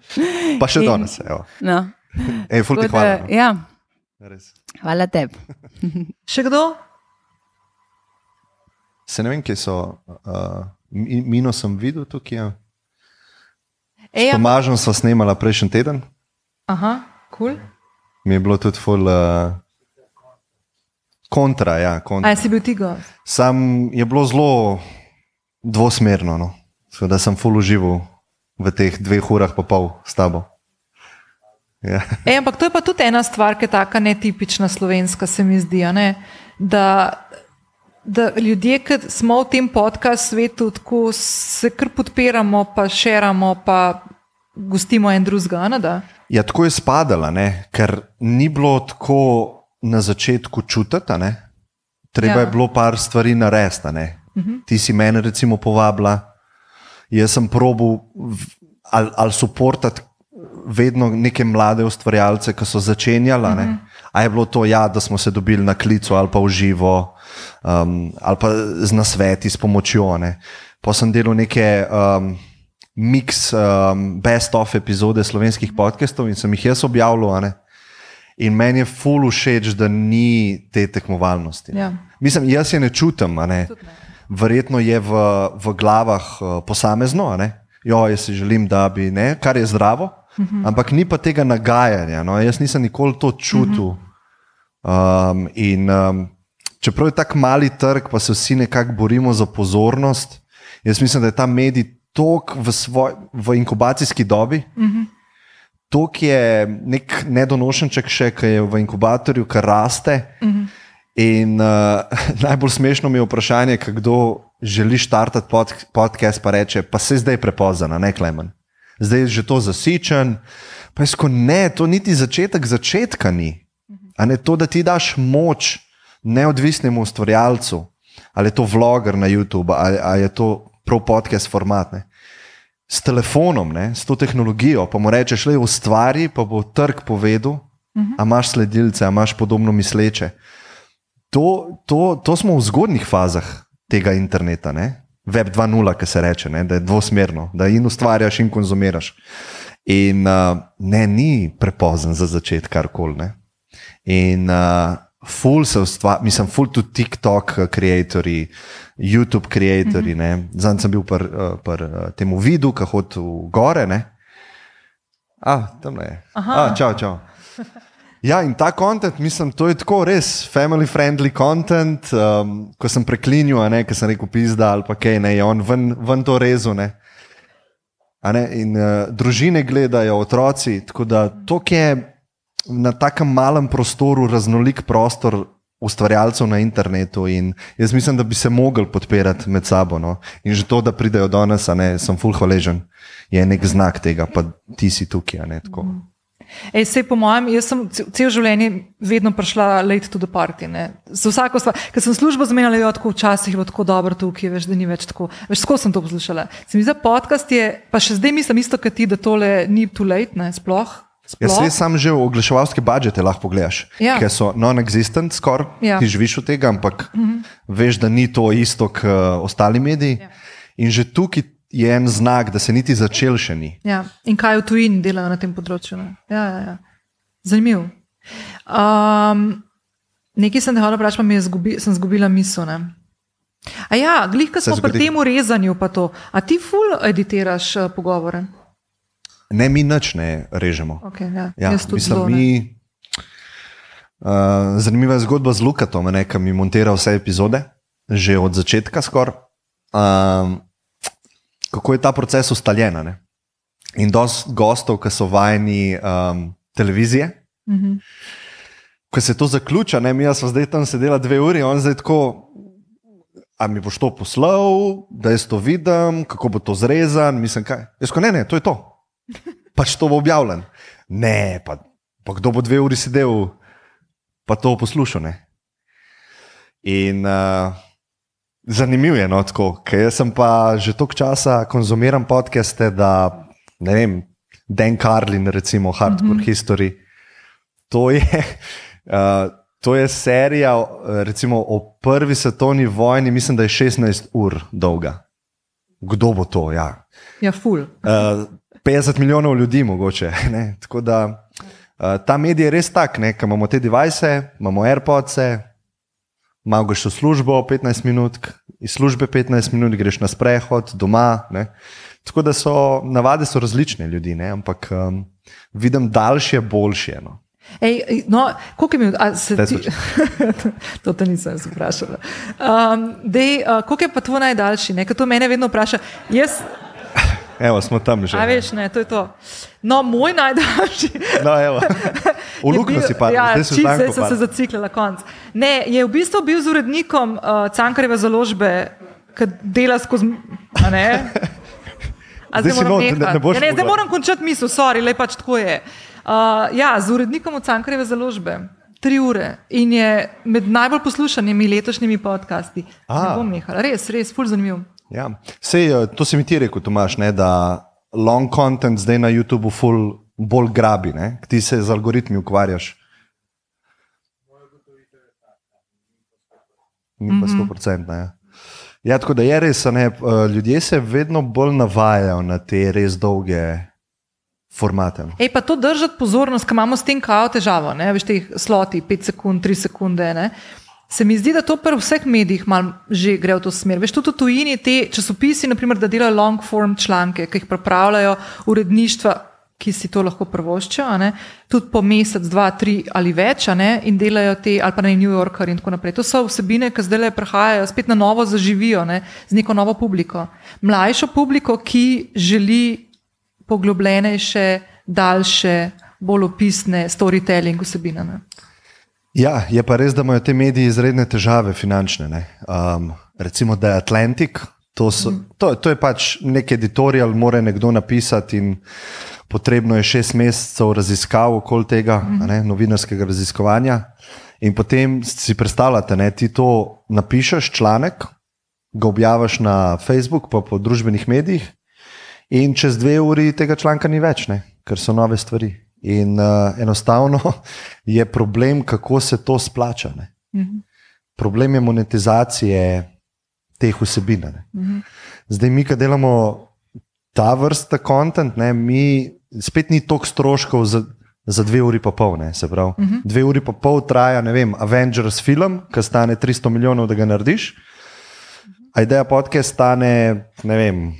Pa še In- danes. evo. No. Ej, ful ti Tako da, hvala. no. Ja, Res. hvala tebi. Še kdo? Se ne vem, kje so. Uh, Mi- Mino sem videl tukaj. Ja. Ej, Tomažem sva snemala prejšnji teden, Aha, kul. Cool. mi je bilo tudi ful. Uh, kontra, ja, kontra. A si bil ti gost? Sam je bilo zelo dvosmerno. No. Tako Da sem ful užival v teh dveh urah pa pol s tabo. Ja. Ej, ampak to je pa tudi ena stvar, ki je tako netipična slovenska, se mi zdi. Da, da ljudje, ki smo v tem podkastu svetu, tako se kar podpiramo, pa širamo, pa gostimo en drugega. ja, tako je spadala, ne? ker ni bilo tako na začetku čutiti. Treba Ja. je bilo par stvari narediti. a ne. Ti si mene recimo povabila, jaz sem probil ali, ali suportati vedno neke mlade ustvarjalce, ki so začenjali. Mm -hmm. A je bilo to, ja, da smo se dobili na klicu ali pa v živo, um, ali pa z nasveti, s pomočjo. Ne. Pa sem delal neke um, mix, um, best-of epizode slovenskih podcastov in sem jih jaz objavljal. ne. In meni je ful všeč, da ni te tekmovalnosti. Ja. Mislim, jaz je ne čutim. a Ne. Verjetno je v, v glavah uh, posamezno, ne. jo, jaz si želim, da bi, ne, kar je zdravo, uh -huh. ampak ni pa tega nagajanja. No. Jaz nisem nikoli to čutil. Uh -huh. um, in um, čeprav je tako mali trg, pa se vsi nekako borimo za pozornost, jaz mislim, da je ta medij tok v, svoj, v inkubacijski dobi. Uh -huh. To, je nek nedonošenček, še ki je v inkubatorju, ki raste. Uh -huh. In uh, najbolj smešno mi je vprašanje, kdo želi startati pod, podcast, pa reče: Pa se zdaj prepozna, ne klemen. Zdaj je že to zasičen. Pa je sko ne, to niti začetek začetka ni. A ne to, da ti daš moč neodvisnemu ustvarjalcu, ali je to vloger na YouTube, ali, ali je to prav podcast format. Ne? S telefonom, ne, s to tehnologijo, pa mu rečeš, le ustvari, pa bo trg povedal, uh -huh. a imaš sledilce, a imaš podobno misleče. To, to, to smo v zgodnih fazah tega interneta, ne? Web 2.0, ki se reče, ne? da je dvosmerno, da in ustvarjaš in konzumiraš. In uh, ne, ni prepozen za začeti karkoli. In uh, ful se ustvarja, mislim, ful tudi TikTok, ustvarjalci, YouTube, ustvarjalci. Mm -hmm. Zdaj sem bil pri uh, pr, uh, tem vidu, ki hodi v gore. Ne? A, tam je. A, čau, čau. Ja, in ta kontent, mislim, to je tako res family-friendly content. Um, ko sem preklinil, ker sem rekel, pizda ali pa kaj, ne, je on ven, ven to rezu. Ne. A Ne, in uh, družine gledajo, otroci. Tako da to, ki je na takem malem prostoru, raznolik prostor ustvarjalcev na internetu. In jaz mislim, da bi se mogli podpirati med sabo. No. In že to, da pridejo a ne, sem full hvaležen, je nek znak tega, pa ti si tukaj. Ne, tako. Ej, sej, po mojem, jaz sem ce- cel življenje vedno prišla late to the party. Ne. Za vsako stvar, ker sem službo zamenjala, jo tako včasih je bilo tako dobro tukaj, veš, da ni več tako. Veš, skozi sem to poslušala. Se mi zdi, podcast je, pa še zdaj mislim isto, kot ti, da tole ni too late, ne, sploh. Jaz sploh. se sam že v oglaševalske budžete lahko pogledaš, Ja. ker so non-existent, skoraj Ja. ti živiš od tega, ampak mm -hmm. veš, da ni to isto kot uh, ostali mediji. Ja. In že tukaj je en znak, da se niti začel še ni. Ja. In kaj v tujini delajo na tem področju. Ne. Ja, ja, ja. Zanimivo. Um, nekaj sem hotel vprašati, pa mi je zgubi, sem zgubila misel. Ne. A ja, glih, ko Se smo pri zgodi. tem rezanju, pa to. A ti ful editiraš uh, pogovore? Ne, mi nič ne režemo. Okay, ja. Ja, mislim, zelo, mi, uh, zanimiva je zgodba z Lukatom, ki mi montira vse epizode, že od začetka skoraj. Um, kako je ta proces ustaljen? ne. In dosti gostov, ki so vajeni um, televizije, Mhm. ko se to zaključa, ne, mi smo zdaj tam sedeli dve uri, on zdaj tako. A mi boš to poslal, da jaz to vidim, kako bo to zrezan, mislim, kaj. Jaz ko ne, ne, to je to. Pač to bo objavljen. Ne, pa, pa kdo bo dve uri sedel, pa to poslušal. Ne? In uh, zanimivo je, no, tako, ker jaz sem pa že toliko časa konzumiram podcaste, da ne vem, Dan Carlin, recimo Hardcore mm -hmm. History. To je, uh, to je serija eh, recimo, o prvi svetovni vojni, mislim, da je 16 ur dolga. Kdo bo to? Ja. Ja, ful. Uh, 50 milijonov ljudi, mogoče. Ne? Tako da uh, ta medij je res tak, ker imamo te device, imamo AirPods, malo greš v službo 15 minut, iz službe 15 minut, greš na sprehod doma. Ne? Tako da so navade so različne ljudi, ne? ampak um, vidim daljše, boljše. No. Ej, no, koliko minut? A, se ti... to te nisem vprašala. Um, dej, uh, koliko je pa tvoj najdaljši? Ne? Ker to mene vedno vpraša. Jaz, Evo, smo tam že. a veš, ne, to je to. No, moj najdaljši. No, evo. V luknjo si pa, ja, zdaj čist, v zdaj sem se zaciklila konc. Ne, je v bistvu bil z urednikom uh, Cankareve založbe, ki dela skozi. a ne? A Zdaj si moram not, ne- ne ja, ne, zdaj moram končati misel, sorry, le pač tako je. Uh, ja, z urednikom od Cankareve založbe. Tri ure in je med najbolj poslušanimi letošnjimi podcasti. A. Ne bom nehala, res, res, ful zanimiv. Ja. Sej, eh, to se mi ti rekel, Tomaš, ne, da long content zdaj na YouTubu ful bolj grabi, ne? ti se z algoritmi ukvarjaš. Ni pa 100%. Ja. Ja, tako da je res, ne, eh, ljudje se vedno bolj navajajo na te res dolge formate. Ej, pa to držati pozornost, ker imamo s tem kao težavo, ne veš, teh sloti, 5 sekund, 3 sekunde. Ne? Se mi zdi, da to pri vseh medijih malo že gre v to smer. Veš, tudi v tujini te časopisi, naprimer, da delajo long form članke, ki jih pripravljajo uredništva, ki si to lahko prvoščijo, ne, tudi po mesec, dva, tri ali več, ne, in delajo te, ali pa na New Yorker in tako naprej. To so vsebine, ki zdaj le prihajajo, spet na novo zaživijo, ne, z neko novo publiko. Mlajšo publiko, ki želi poglobljenejše, daljše, bolj opisne storytelling vsebine. Ne. Ja, je pa res, da imajo te mediji izredne težave, finančne. ne. Um, recimo, da je Atlantic, to, so, to, to je pač nek editorial, mora nekdo napisati, in potrebno je šest mesecev raziskav okoli tega, a ne, novinarskega raziskovanja. In potem si predstavljate, da ti to napišeš, članek, ga objaviš na Facebooku, pa po družbenih medijih, in čez dve uri tega članka ni več, ne, ker so nove stvari. In uh, enostavno je problem, kako se to splača. Ne. Problem je monetizacije teh vsebin. ne. Zdaj, mi, ki delamo ta vrsta kontent, ne, mi spet ni toliko stroškov za, za dve uri pa pol. Ne, se pravi, uh -huh. Dve uri pa pol traja, ne vem, Avengers film, ki stane 300 milijonov, da ga narediš. A ideja podcast stane, ne vem,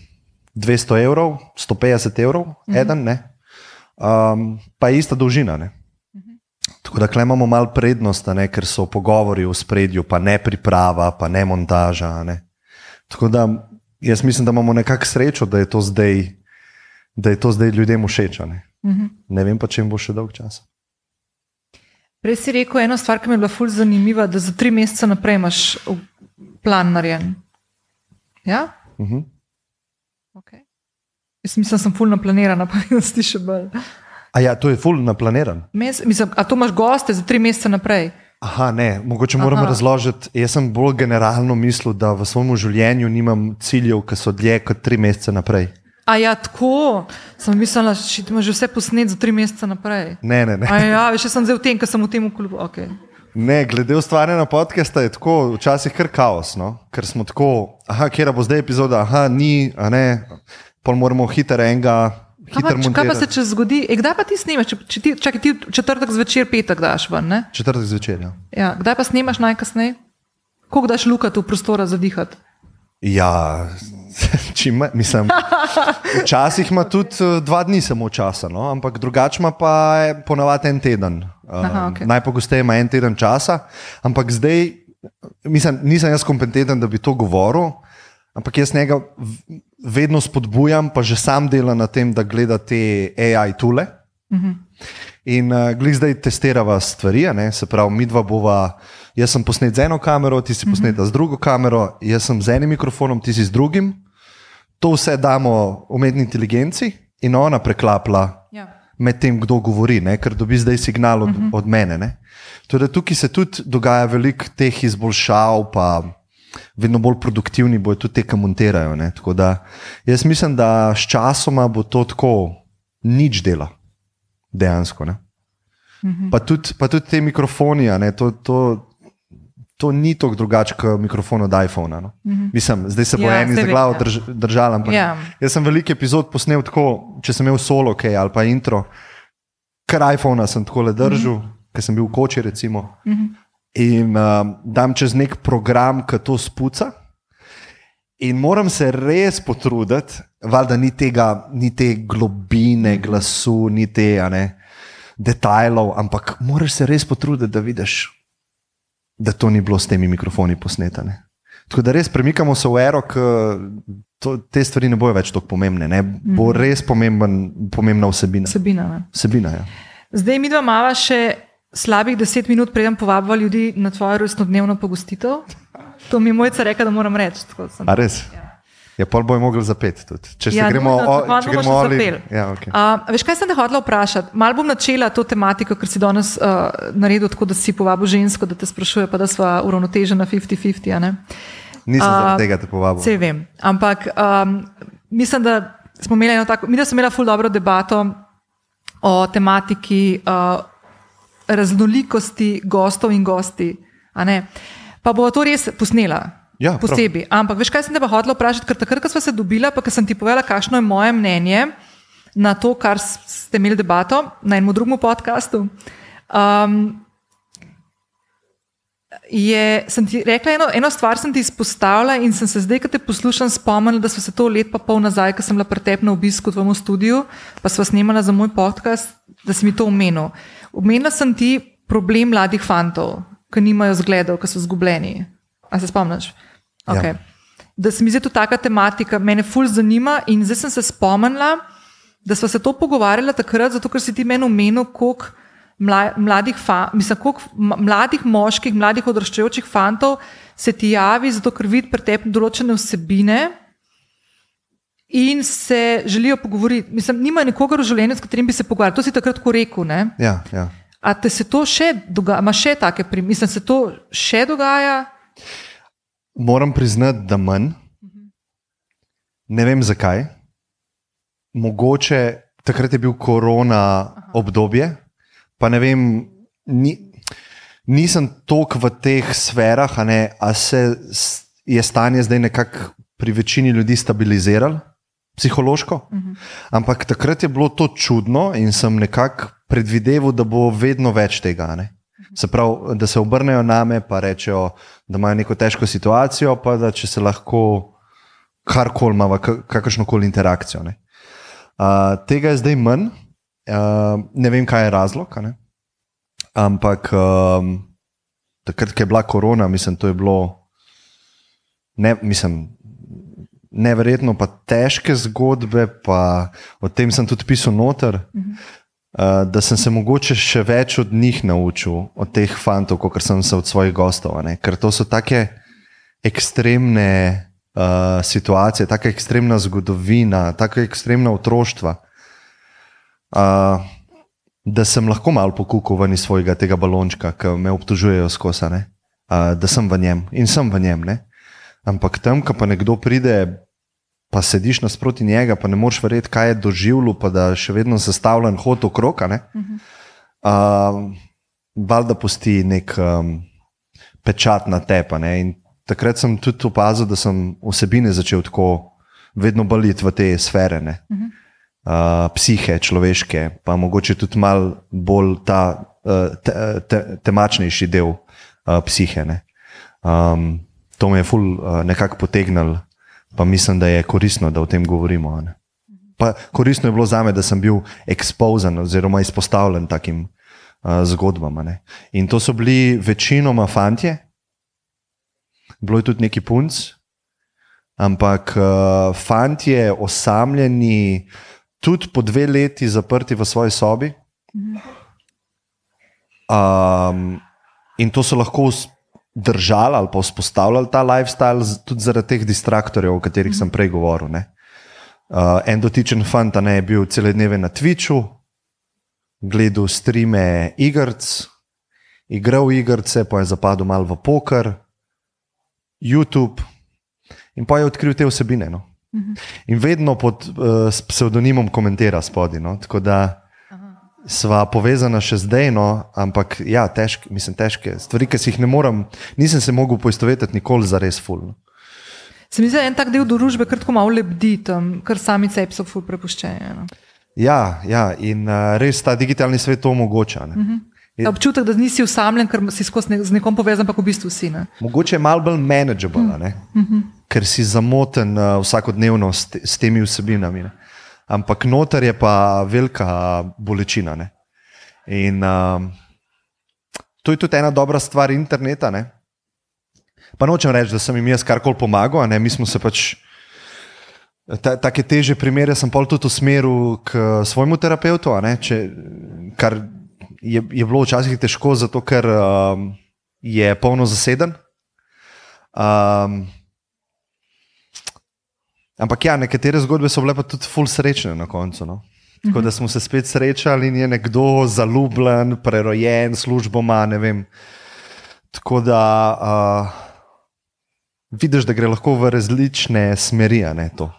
200 evrov, 150 evrov, uh -huh. eden, ne. Um, pa je ista dolžina. Ne. Tako da imamo malo prednost, ne, ker so pogovori v spredju, pa ne priprava, pa ne montaža. Ne. Tako da jaz mislim, da imamo nekako srečo, da je to zdaj, da je to zdaj ljudem všeč. Ne. ne vem pa, če jim bo še dolg čas. Prej si rekel eno stvar, ki mi je bila fulj zanimiva, da za tri mesece naprej imaš plan narejen. Ja? Uh -huh. Okay. Jaz mislim, da sem fulj naplanirana, pa da si še bolj. A ja, to je full naplaniran. Mes, mislim, a to imaš goste za tri mesece naprej? Aha, ne, mogoče moram Aha. razložiti. Jaz sem bolj generalno mislil, da v svojem življenju nimam ciljev, ki so dlje kot tri mesece naprej. A ja, tako. Sem mislila, da imaš že vse posnet za tri mesece naprej. Ne, ne, ne. A ja, jaz sem zdaj v tem, ker sem v tem klubu. Okay. ne glede ustvarjanja podcasta je tako včasih kar kaos, no? ker smo tako, aha, kje bo zdaj epizoda, aha, ni, a ne, pol moramo hitro enega. Če- kaj pa se če zgodi? E, kdaj pa ti snemaš? Če, če ti, čakaj, ti četrtek zvečer, petek daš ven, ne? Četrtek zvečer. Ja. Ja, kdaj pa snemaš najkasneje? Koliko daš lukati v prostora za dihati? Ja, čim, mislim, včasih ima tudi eh, dva dni samo časa, no? ampak drugače ima pa je ponavadi en teden. Um, Aha, okej. Najpogosteje ima en teden časa, ampak zdaj, mislim, nisem jaz kompetenten, da bi to govoril, ampak jaz njega vedno spodbujam, pa že sam dela na tem, da gleda te AI tule. In uh, glej zdaj testirava stvari, ne? se pravi, mi dva bova. Jaz sem posnet z eno kamero, ti si posnet z drugo kamero, jaz sem z enim mikrofonom, ti si z drugim. To vse damo umetni inteligenci in ona preklapla Ja. med tem, kdo govori, ne? ker dobi zdaj signal od, uh -huh. od mene. ne. Torej, tukaj se tudi dogaja veliko teh izboljšav, pa vedno bolj produktivni bojo tudi te, ki montirajo. ne. Tako da jaz mislim, da s časoma bo to tako nič dela, dejansko. Ne? Pa tudi, pa tudi te mikrofoni, a ne, to, to, to ni tako drugače kot mikrofon od iPhona. No. Mislim, zdaj se bo Ja, vem, glavo ja. drž, držali. Ampak Ja. Jaz sem veliko epizod posnel tako, če sem imel solo kaj ali pa intro, kar iPhone sem tako le držal, mm -hmm. ker sem bil v koči. Recimo, mm -hmm. In um, dam čez nek program, ki to spuca. In moram se res potruditi, valjda ni tega, ni te globine glasu, ni te ne, detajlov, ampak moraš se res potruditi, da vidiš, da to ni bilo s temi mikrofoni posnetane. Tako da res premikamo se v ero, ki te stvari ne bojo več tako pomembne. Ne? Bo res pomemben, pomembna vsebina. Vsebina. Ne? Vsebina ja. Zdaj mi dva mava še slabih deset minut, preden povabimo ljudi na tvojo rojstnodnevno pogostitev. To mi je mojca rekla, da moram reči. A res? Ja, pol bojo mogli zapeti tudi. Če Ja, gremo, nujno, o, tako če bomo gremo zapeli. Ja, okay. Uh, veš, kaj sem te hotela vprašati? Mal bom načela to tematiko, ker si danes uh, naredil tako, da si povabil žensko, da te sprašuje, pa da sva uravnotežena 50-50. a ne? Nisem a, zaradi tega te povabil. Vse vem. Ampak um, mislim, da smo imeli eno tako, mi da smo imeli ful dobro debato o tematiki uh, raznolikosti gostov in gosti. Pa bo to res posnela. Ja, prav. posebej. Ampak veš, kaj sem te pa hotela vprašati, ker takrat, ko smo se dobila, pa ko sem ti povedala, kakšno je moje mnenje na to, kar ste imeli debato na enem drugem podkastu. Um, je, sem ti rekla, eno, eno stvar sem ti izpostavila in sem se zdaj, ko te poslušam, spomnila, da smo se to let pa pol nazaj, ko sem bila pretep na obisku v tvojemu studiu, pa sva snemala za moj podcast, da si mi to omenil. Omenila sem ti problem mladih fantov, ki nimajo zgledov, ki so zgubljeni. A se spomniš? Okay. Ja. Da se mi zdi to taka tematika, mene ful zanima in zdaj sem se spomnila, da smo se to pogovarjali takrat, zato ker si ti meni omenil, koliko mla- mladih, fa, mislim, koliko mladih moških, mladih odraščajočih fantov se ti javi, zato ker vidi pri tebi določene vsebine in se želijo pogovoriti. Mislim, nima nikogar v življenju, s katerim bi se pogovarjali. To si takrat rekel. Ne? Ja, ja. A te se to še dogaja, ima še take primere, mislim, se to še dogaja? Moram priznati, da manj. Ne vem zakaj. Mogoče takrat je bil korona obdobje, pa ne vem, ni, nisem toliko v teh sferah, a, ne, a se je stanje zdaj nekako pri večini ljudi stabiliziralo, psihološko. Ampak takrat je bilo to čudno in sem nekako predvideval, da bo vedno več tega. Ne? Se pravi, da se obrnejo name in rečejo, da imajo neko težko situacijo, pa da če se lahko karkoli imamo, kakršno koli interakcijo. Uh, tega je zdaj manj, uh, ne vem, kaj je razlog. Ampak um, takrat, ko je bila korona, mislim, to je bilo, ne, mislim, neverjetno, pa težke zgodbe, pa o tem sem tudi pisal noter. Uh, da sem se mogoče še več od njih naučil, od teh fantov, kot sem se od svojih gostov. ne. Ker to so take ekstremne uh, situacije, tako ekstremna zgodovina, tako ekstremna otroštva, uh, da sem lahko malo pokukal ven iz svojega tega balončka, ki me obtožujejo skozi, uh, da sem v njem in sem v njem. Ne? Ampak tam, ko pa nekdo pride, pa sediš nasproti njega, pa ne moreš verjeti, kaj je doživljal, pa da še vedno sestavljen hod okrog. a ne. Uh, Valjda pusti nek um, pečat na tepa. Ne? In takrat sem tudi opazil, da sem vsebine začel tako vedno bolj iti v te sfere. ne. Uh, psihe, človeške, pa mogoče tudi malo bolj ta uh, te, te, temačnejši del uh, psihe. ne. Um, to me je ful uh, nekako potegnilo, pa mislim, da je koristno, da o tem govorimo. ne. Pa koristno je bilo za me, da sem bil ekspozan oziroma izpostavljen takim uh, zgodbam. ne. In to so bili večinoma fantje, bilo je tudi neki punc, ampak uh, fantje, osamljeni, tudi po dve leti zaprti v svoji sobi. Um, in to so lahko držali ali pa vzpostavljali ta lifestyle, tudi zaradi teh distraktorjev, o katerih sem prej govoril. ne. Uh, en dotičen fant ne, je bil cele dneve na Twitchu, gledal streame igrc, igral igrice, pa je zapadel malo v poker, YouTube in pa je odkril te vsebine. No. In vedno pod uh, s psevdonimom komentira spodaj. No. Tako da sva povezana še zdaj, no, ampak ja, težke, mislim, težke stvari, ki si jih ne morem, nisem se mogel poistovetiti nikoli za res fulno. Se mi zdi, da en tak del družbe kar tako malo lebdi tam, kar sami sebi so ful prepuščeni. No. Ja, ja, in uh, res ta digitalni svet to omogoča. Ne. Ta Občutek, da nisi usamljen, ker si ne, z nekom povezan, pa v bistvu si. Ne? Mogoče je malo bolj manageable, mm -hmm. ker si zamoten uh, vsakodnevno s, te, s temi vsebinami. Ne. Ampak noter je pa velika bolečina. Ne. In um, to je tudi ena dobra stvar interneta. Ne. Pa nočem reči, da sem jim jaz karkoli pomagal, ne, mi smo se pač. Ta, take teže primere sem pol tudi usmeril k svojemu terapeutu, če, kar je, je bilo včasih težko, zato ker um, je polno zaseden. Um, Ampak ja, nekatere zgodbe so bile pa tudi ful srečne na koncu. No? Tako da smo se spet srečali in je nekdo zaljubljen, prerojen, službo ima. ne vem. Tako da uh, vidiš, da gre lahko v različne smeri, ne to.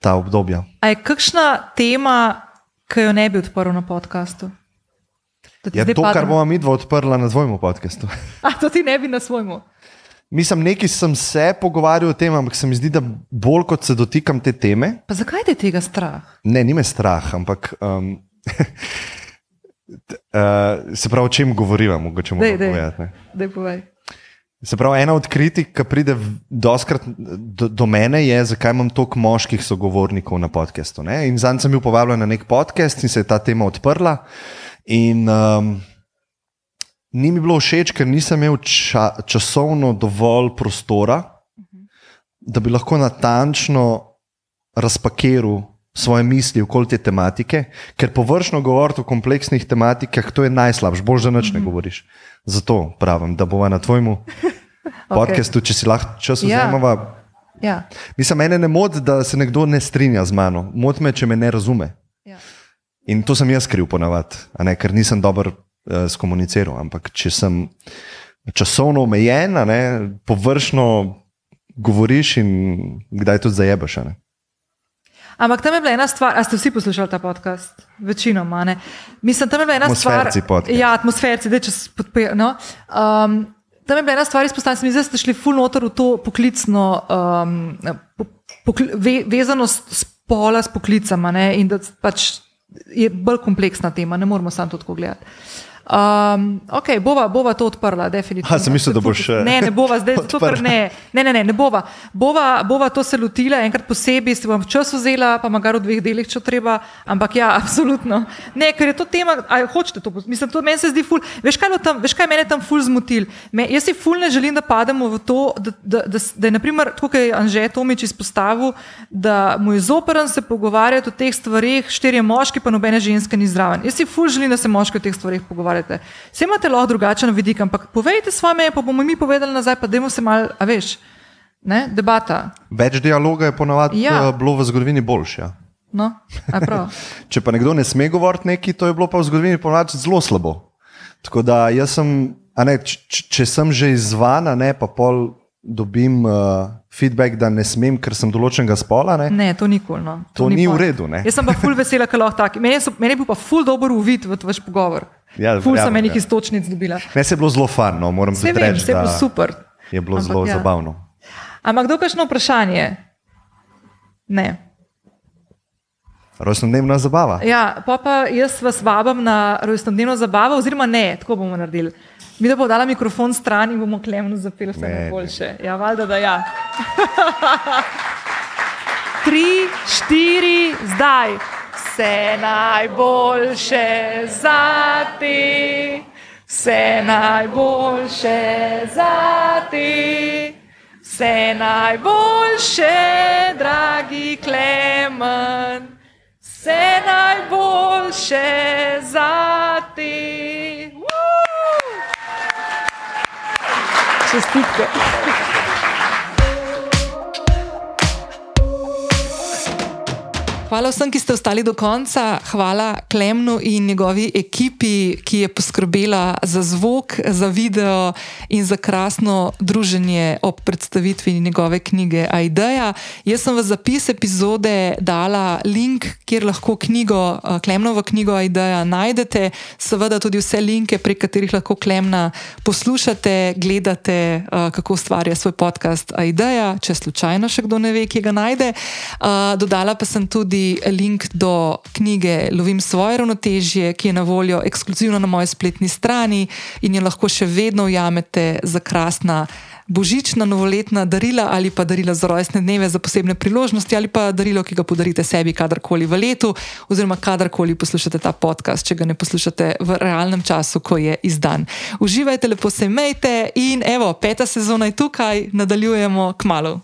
Ta obdobja. A je kakšna tema, ki jo ne bi odprl na podkastu? Ja, to, pade kar bomo mi dva odprla na tvojemu podkastu. A to ti ne bi na svojmu. Mislim, nekaj sem se pogovarjal o tem, ampak se mi zdi, da bolj kot se dotikam te teme, Pa zakaj te tega strah? ne, ni me strah, ampak. Um, Uh, se pravi, o čem govorimo, mogoče povedati. Daj povej. Se pravi, ena od kritik, ki pride doskrat do, do mene, je, zakaj imam toliko moških sogovornikov na podkastu. In Zanj sem bil povabljen na nek podcast in se je ta tema odprla. In um, ni mi bilo všeč, ker nisem imel ča, časovno dovolj prostora, da bi lahko natančno razpakiral svoje misli okoli te tematike, ker površno govoriti o kompleksnih tematikah, to je najslabše, bolj že nič ne govoriš. Zato pravim, da bova na tvojemu podkastu, če si lahko čas Ja. vzameva. Ja. Mislim, mene ne moti, da se nekdo ne strinja z mano, moti me, če me ne razume. Ja. In to sem jaz kriv ponavadi, ker nisem dobro uh, skomuniciral. Ampak če sem časovno omejen, ne, površno govoriš in kdaj tudi zajebeš. ne. Ampak tam je bila ena stvar, a ste vsi poslušali ta podcast? Večinoma. Ne? Mislim, tam je bila ena stvar. Atmosferci podcast. Ja, atmosferci, da če se podpirajo. No? Um, tam je bila ena stvar izpostavljena, se mi zdi, da ste šli full noter v to poklicno um, po, pokli, ve, vezanost spola s poklicama ne? in da pač je bolj kompleksna tema, ne moramo samo to tako gledati. Um, ok, bova, bova to odprla, definitivno. A, sem mislil, da boš, eh, Ne, ne bova zdaj, zato ker ne, ne, ne, ne, ne bova. bova. Bova to se lotila, enkrat posebej, si bom čas vzela, pa magar v dveh delih, če treba. Ampak ja, absolutno. Ne, ker je to tema, a hočete to, mislim, to meni se zdi ful. Veš, kaj, tam, veš, kaj mene tam ful zmotil? Me, jaz si ful ne želim, da pademo v to, da, da, da, da je, naprimer, tako kot je Anže Tomič izpostavil, da mu je zoprn se pogovarjati o teh stvarih, štirje moški, pa nobene ženske ni zraven. Jaz si ful želim, da se moški o teh stvarih pogovarjate. Vse imate lahko drugačen vidik, ampak povejte svoje meje, pa bomo mi povedali nazaj, pa dajmo se mal, a veš, ne, debata. Več dialoga je ponavadi Ja. ja. bilo v zgodovini boljše. Ja. No. Če pa nekdo ne sme govoriti nekaj, to je bilo pa v zgodovini ponavadi zelo slabo. Tako da jaz sem, ne, č, č, če sem že izvan, a ne pa pol dobim uh, feedback, da ne smem, ker sem določenega spola. Ne. Ne, to nikoli. No. To ni v point. redu, ne. Jaz sem pa ful vesela, ker lahko tako. Meni, so- meni je bil pa ful dober uvid v vaš pogovor. Ja, ful sem verjamem, enih ja. istočnic dobila. Ne, se je bilo zelo fun, no, moram vem, reči, vse je bilo super. je bilo Ampak zelo ja. zabavno. Ampak kdo kakšno vprašanje? Ne. Rojstnodnevna zabava. Ja, pa, pa jaz vas vabim na rojstnodnevno zabavo, oziroma ne, tako bomo naredili. Mi da bo dala mikrofon stran in bomo klemno zapeli vse najboljše. Ja, valjda, da ja. Tri, štiri, zdaj. Vse najboljše za te, vse najboljše za te. Vse najboljše, dragi Klemen, vse najboljše za te. Woo! Čestitke. Hvala vsem, ki ste ostali do konca. Hvala Klemnu in njegovi ekipi, ki je poskrbela za zvok, za video in za krasno druženje ob predstavitvi njegove knjige Aideja. Jaz sem v zapis epizode dala link, kjer lahko knjigo, eh, Klemnovo knjigo Aideja najdete, seveda tudi vse linke, prek katerih lahko Klemna poslušate, gledate, eh, kako ustvarja svoj podcast Aideja, če slučajno še kdo ne ve, kje ga najde. Uh, dodala pa sem tudi link do knjige Lovim svoje ravnotežje, ki je na voljo ekskluzivno na moji spletni strani in jo lahko še vedno ujamete za krasna. Božična, novoletna darila ali pa darila za rojstne dneve, za posebne priložnosti ali pa darilo, ki ga podarite sebi kadarkoli v letu, oziroma kadarkoli poslušate ta podcast, če ga ne poslušate v realnem času, ko je izdan. Uživajte, lepo se imejte in evo, peta sezona je tukaj, nadaljujemo k malu.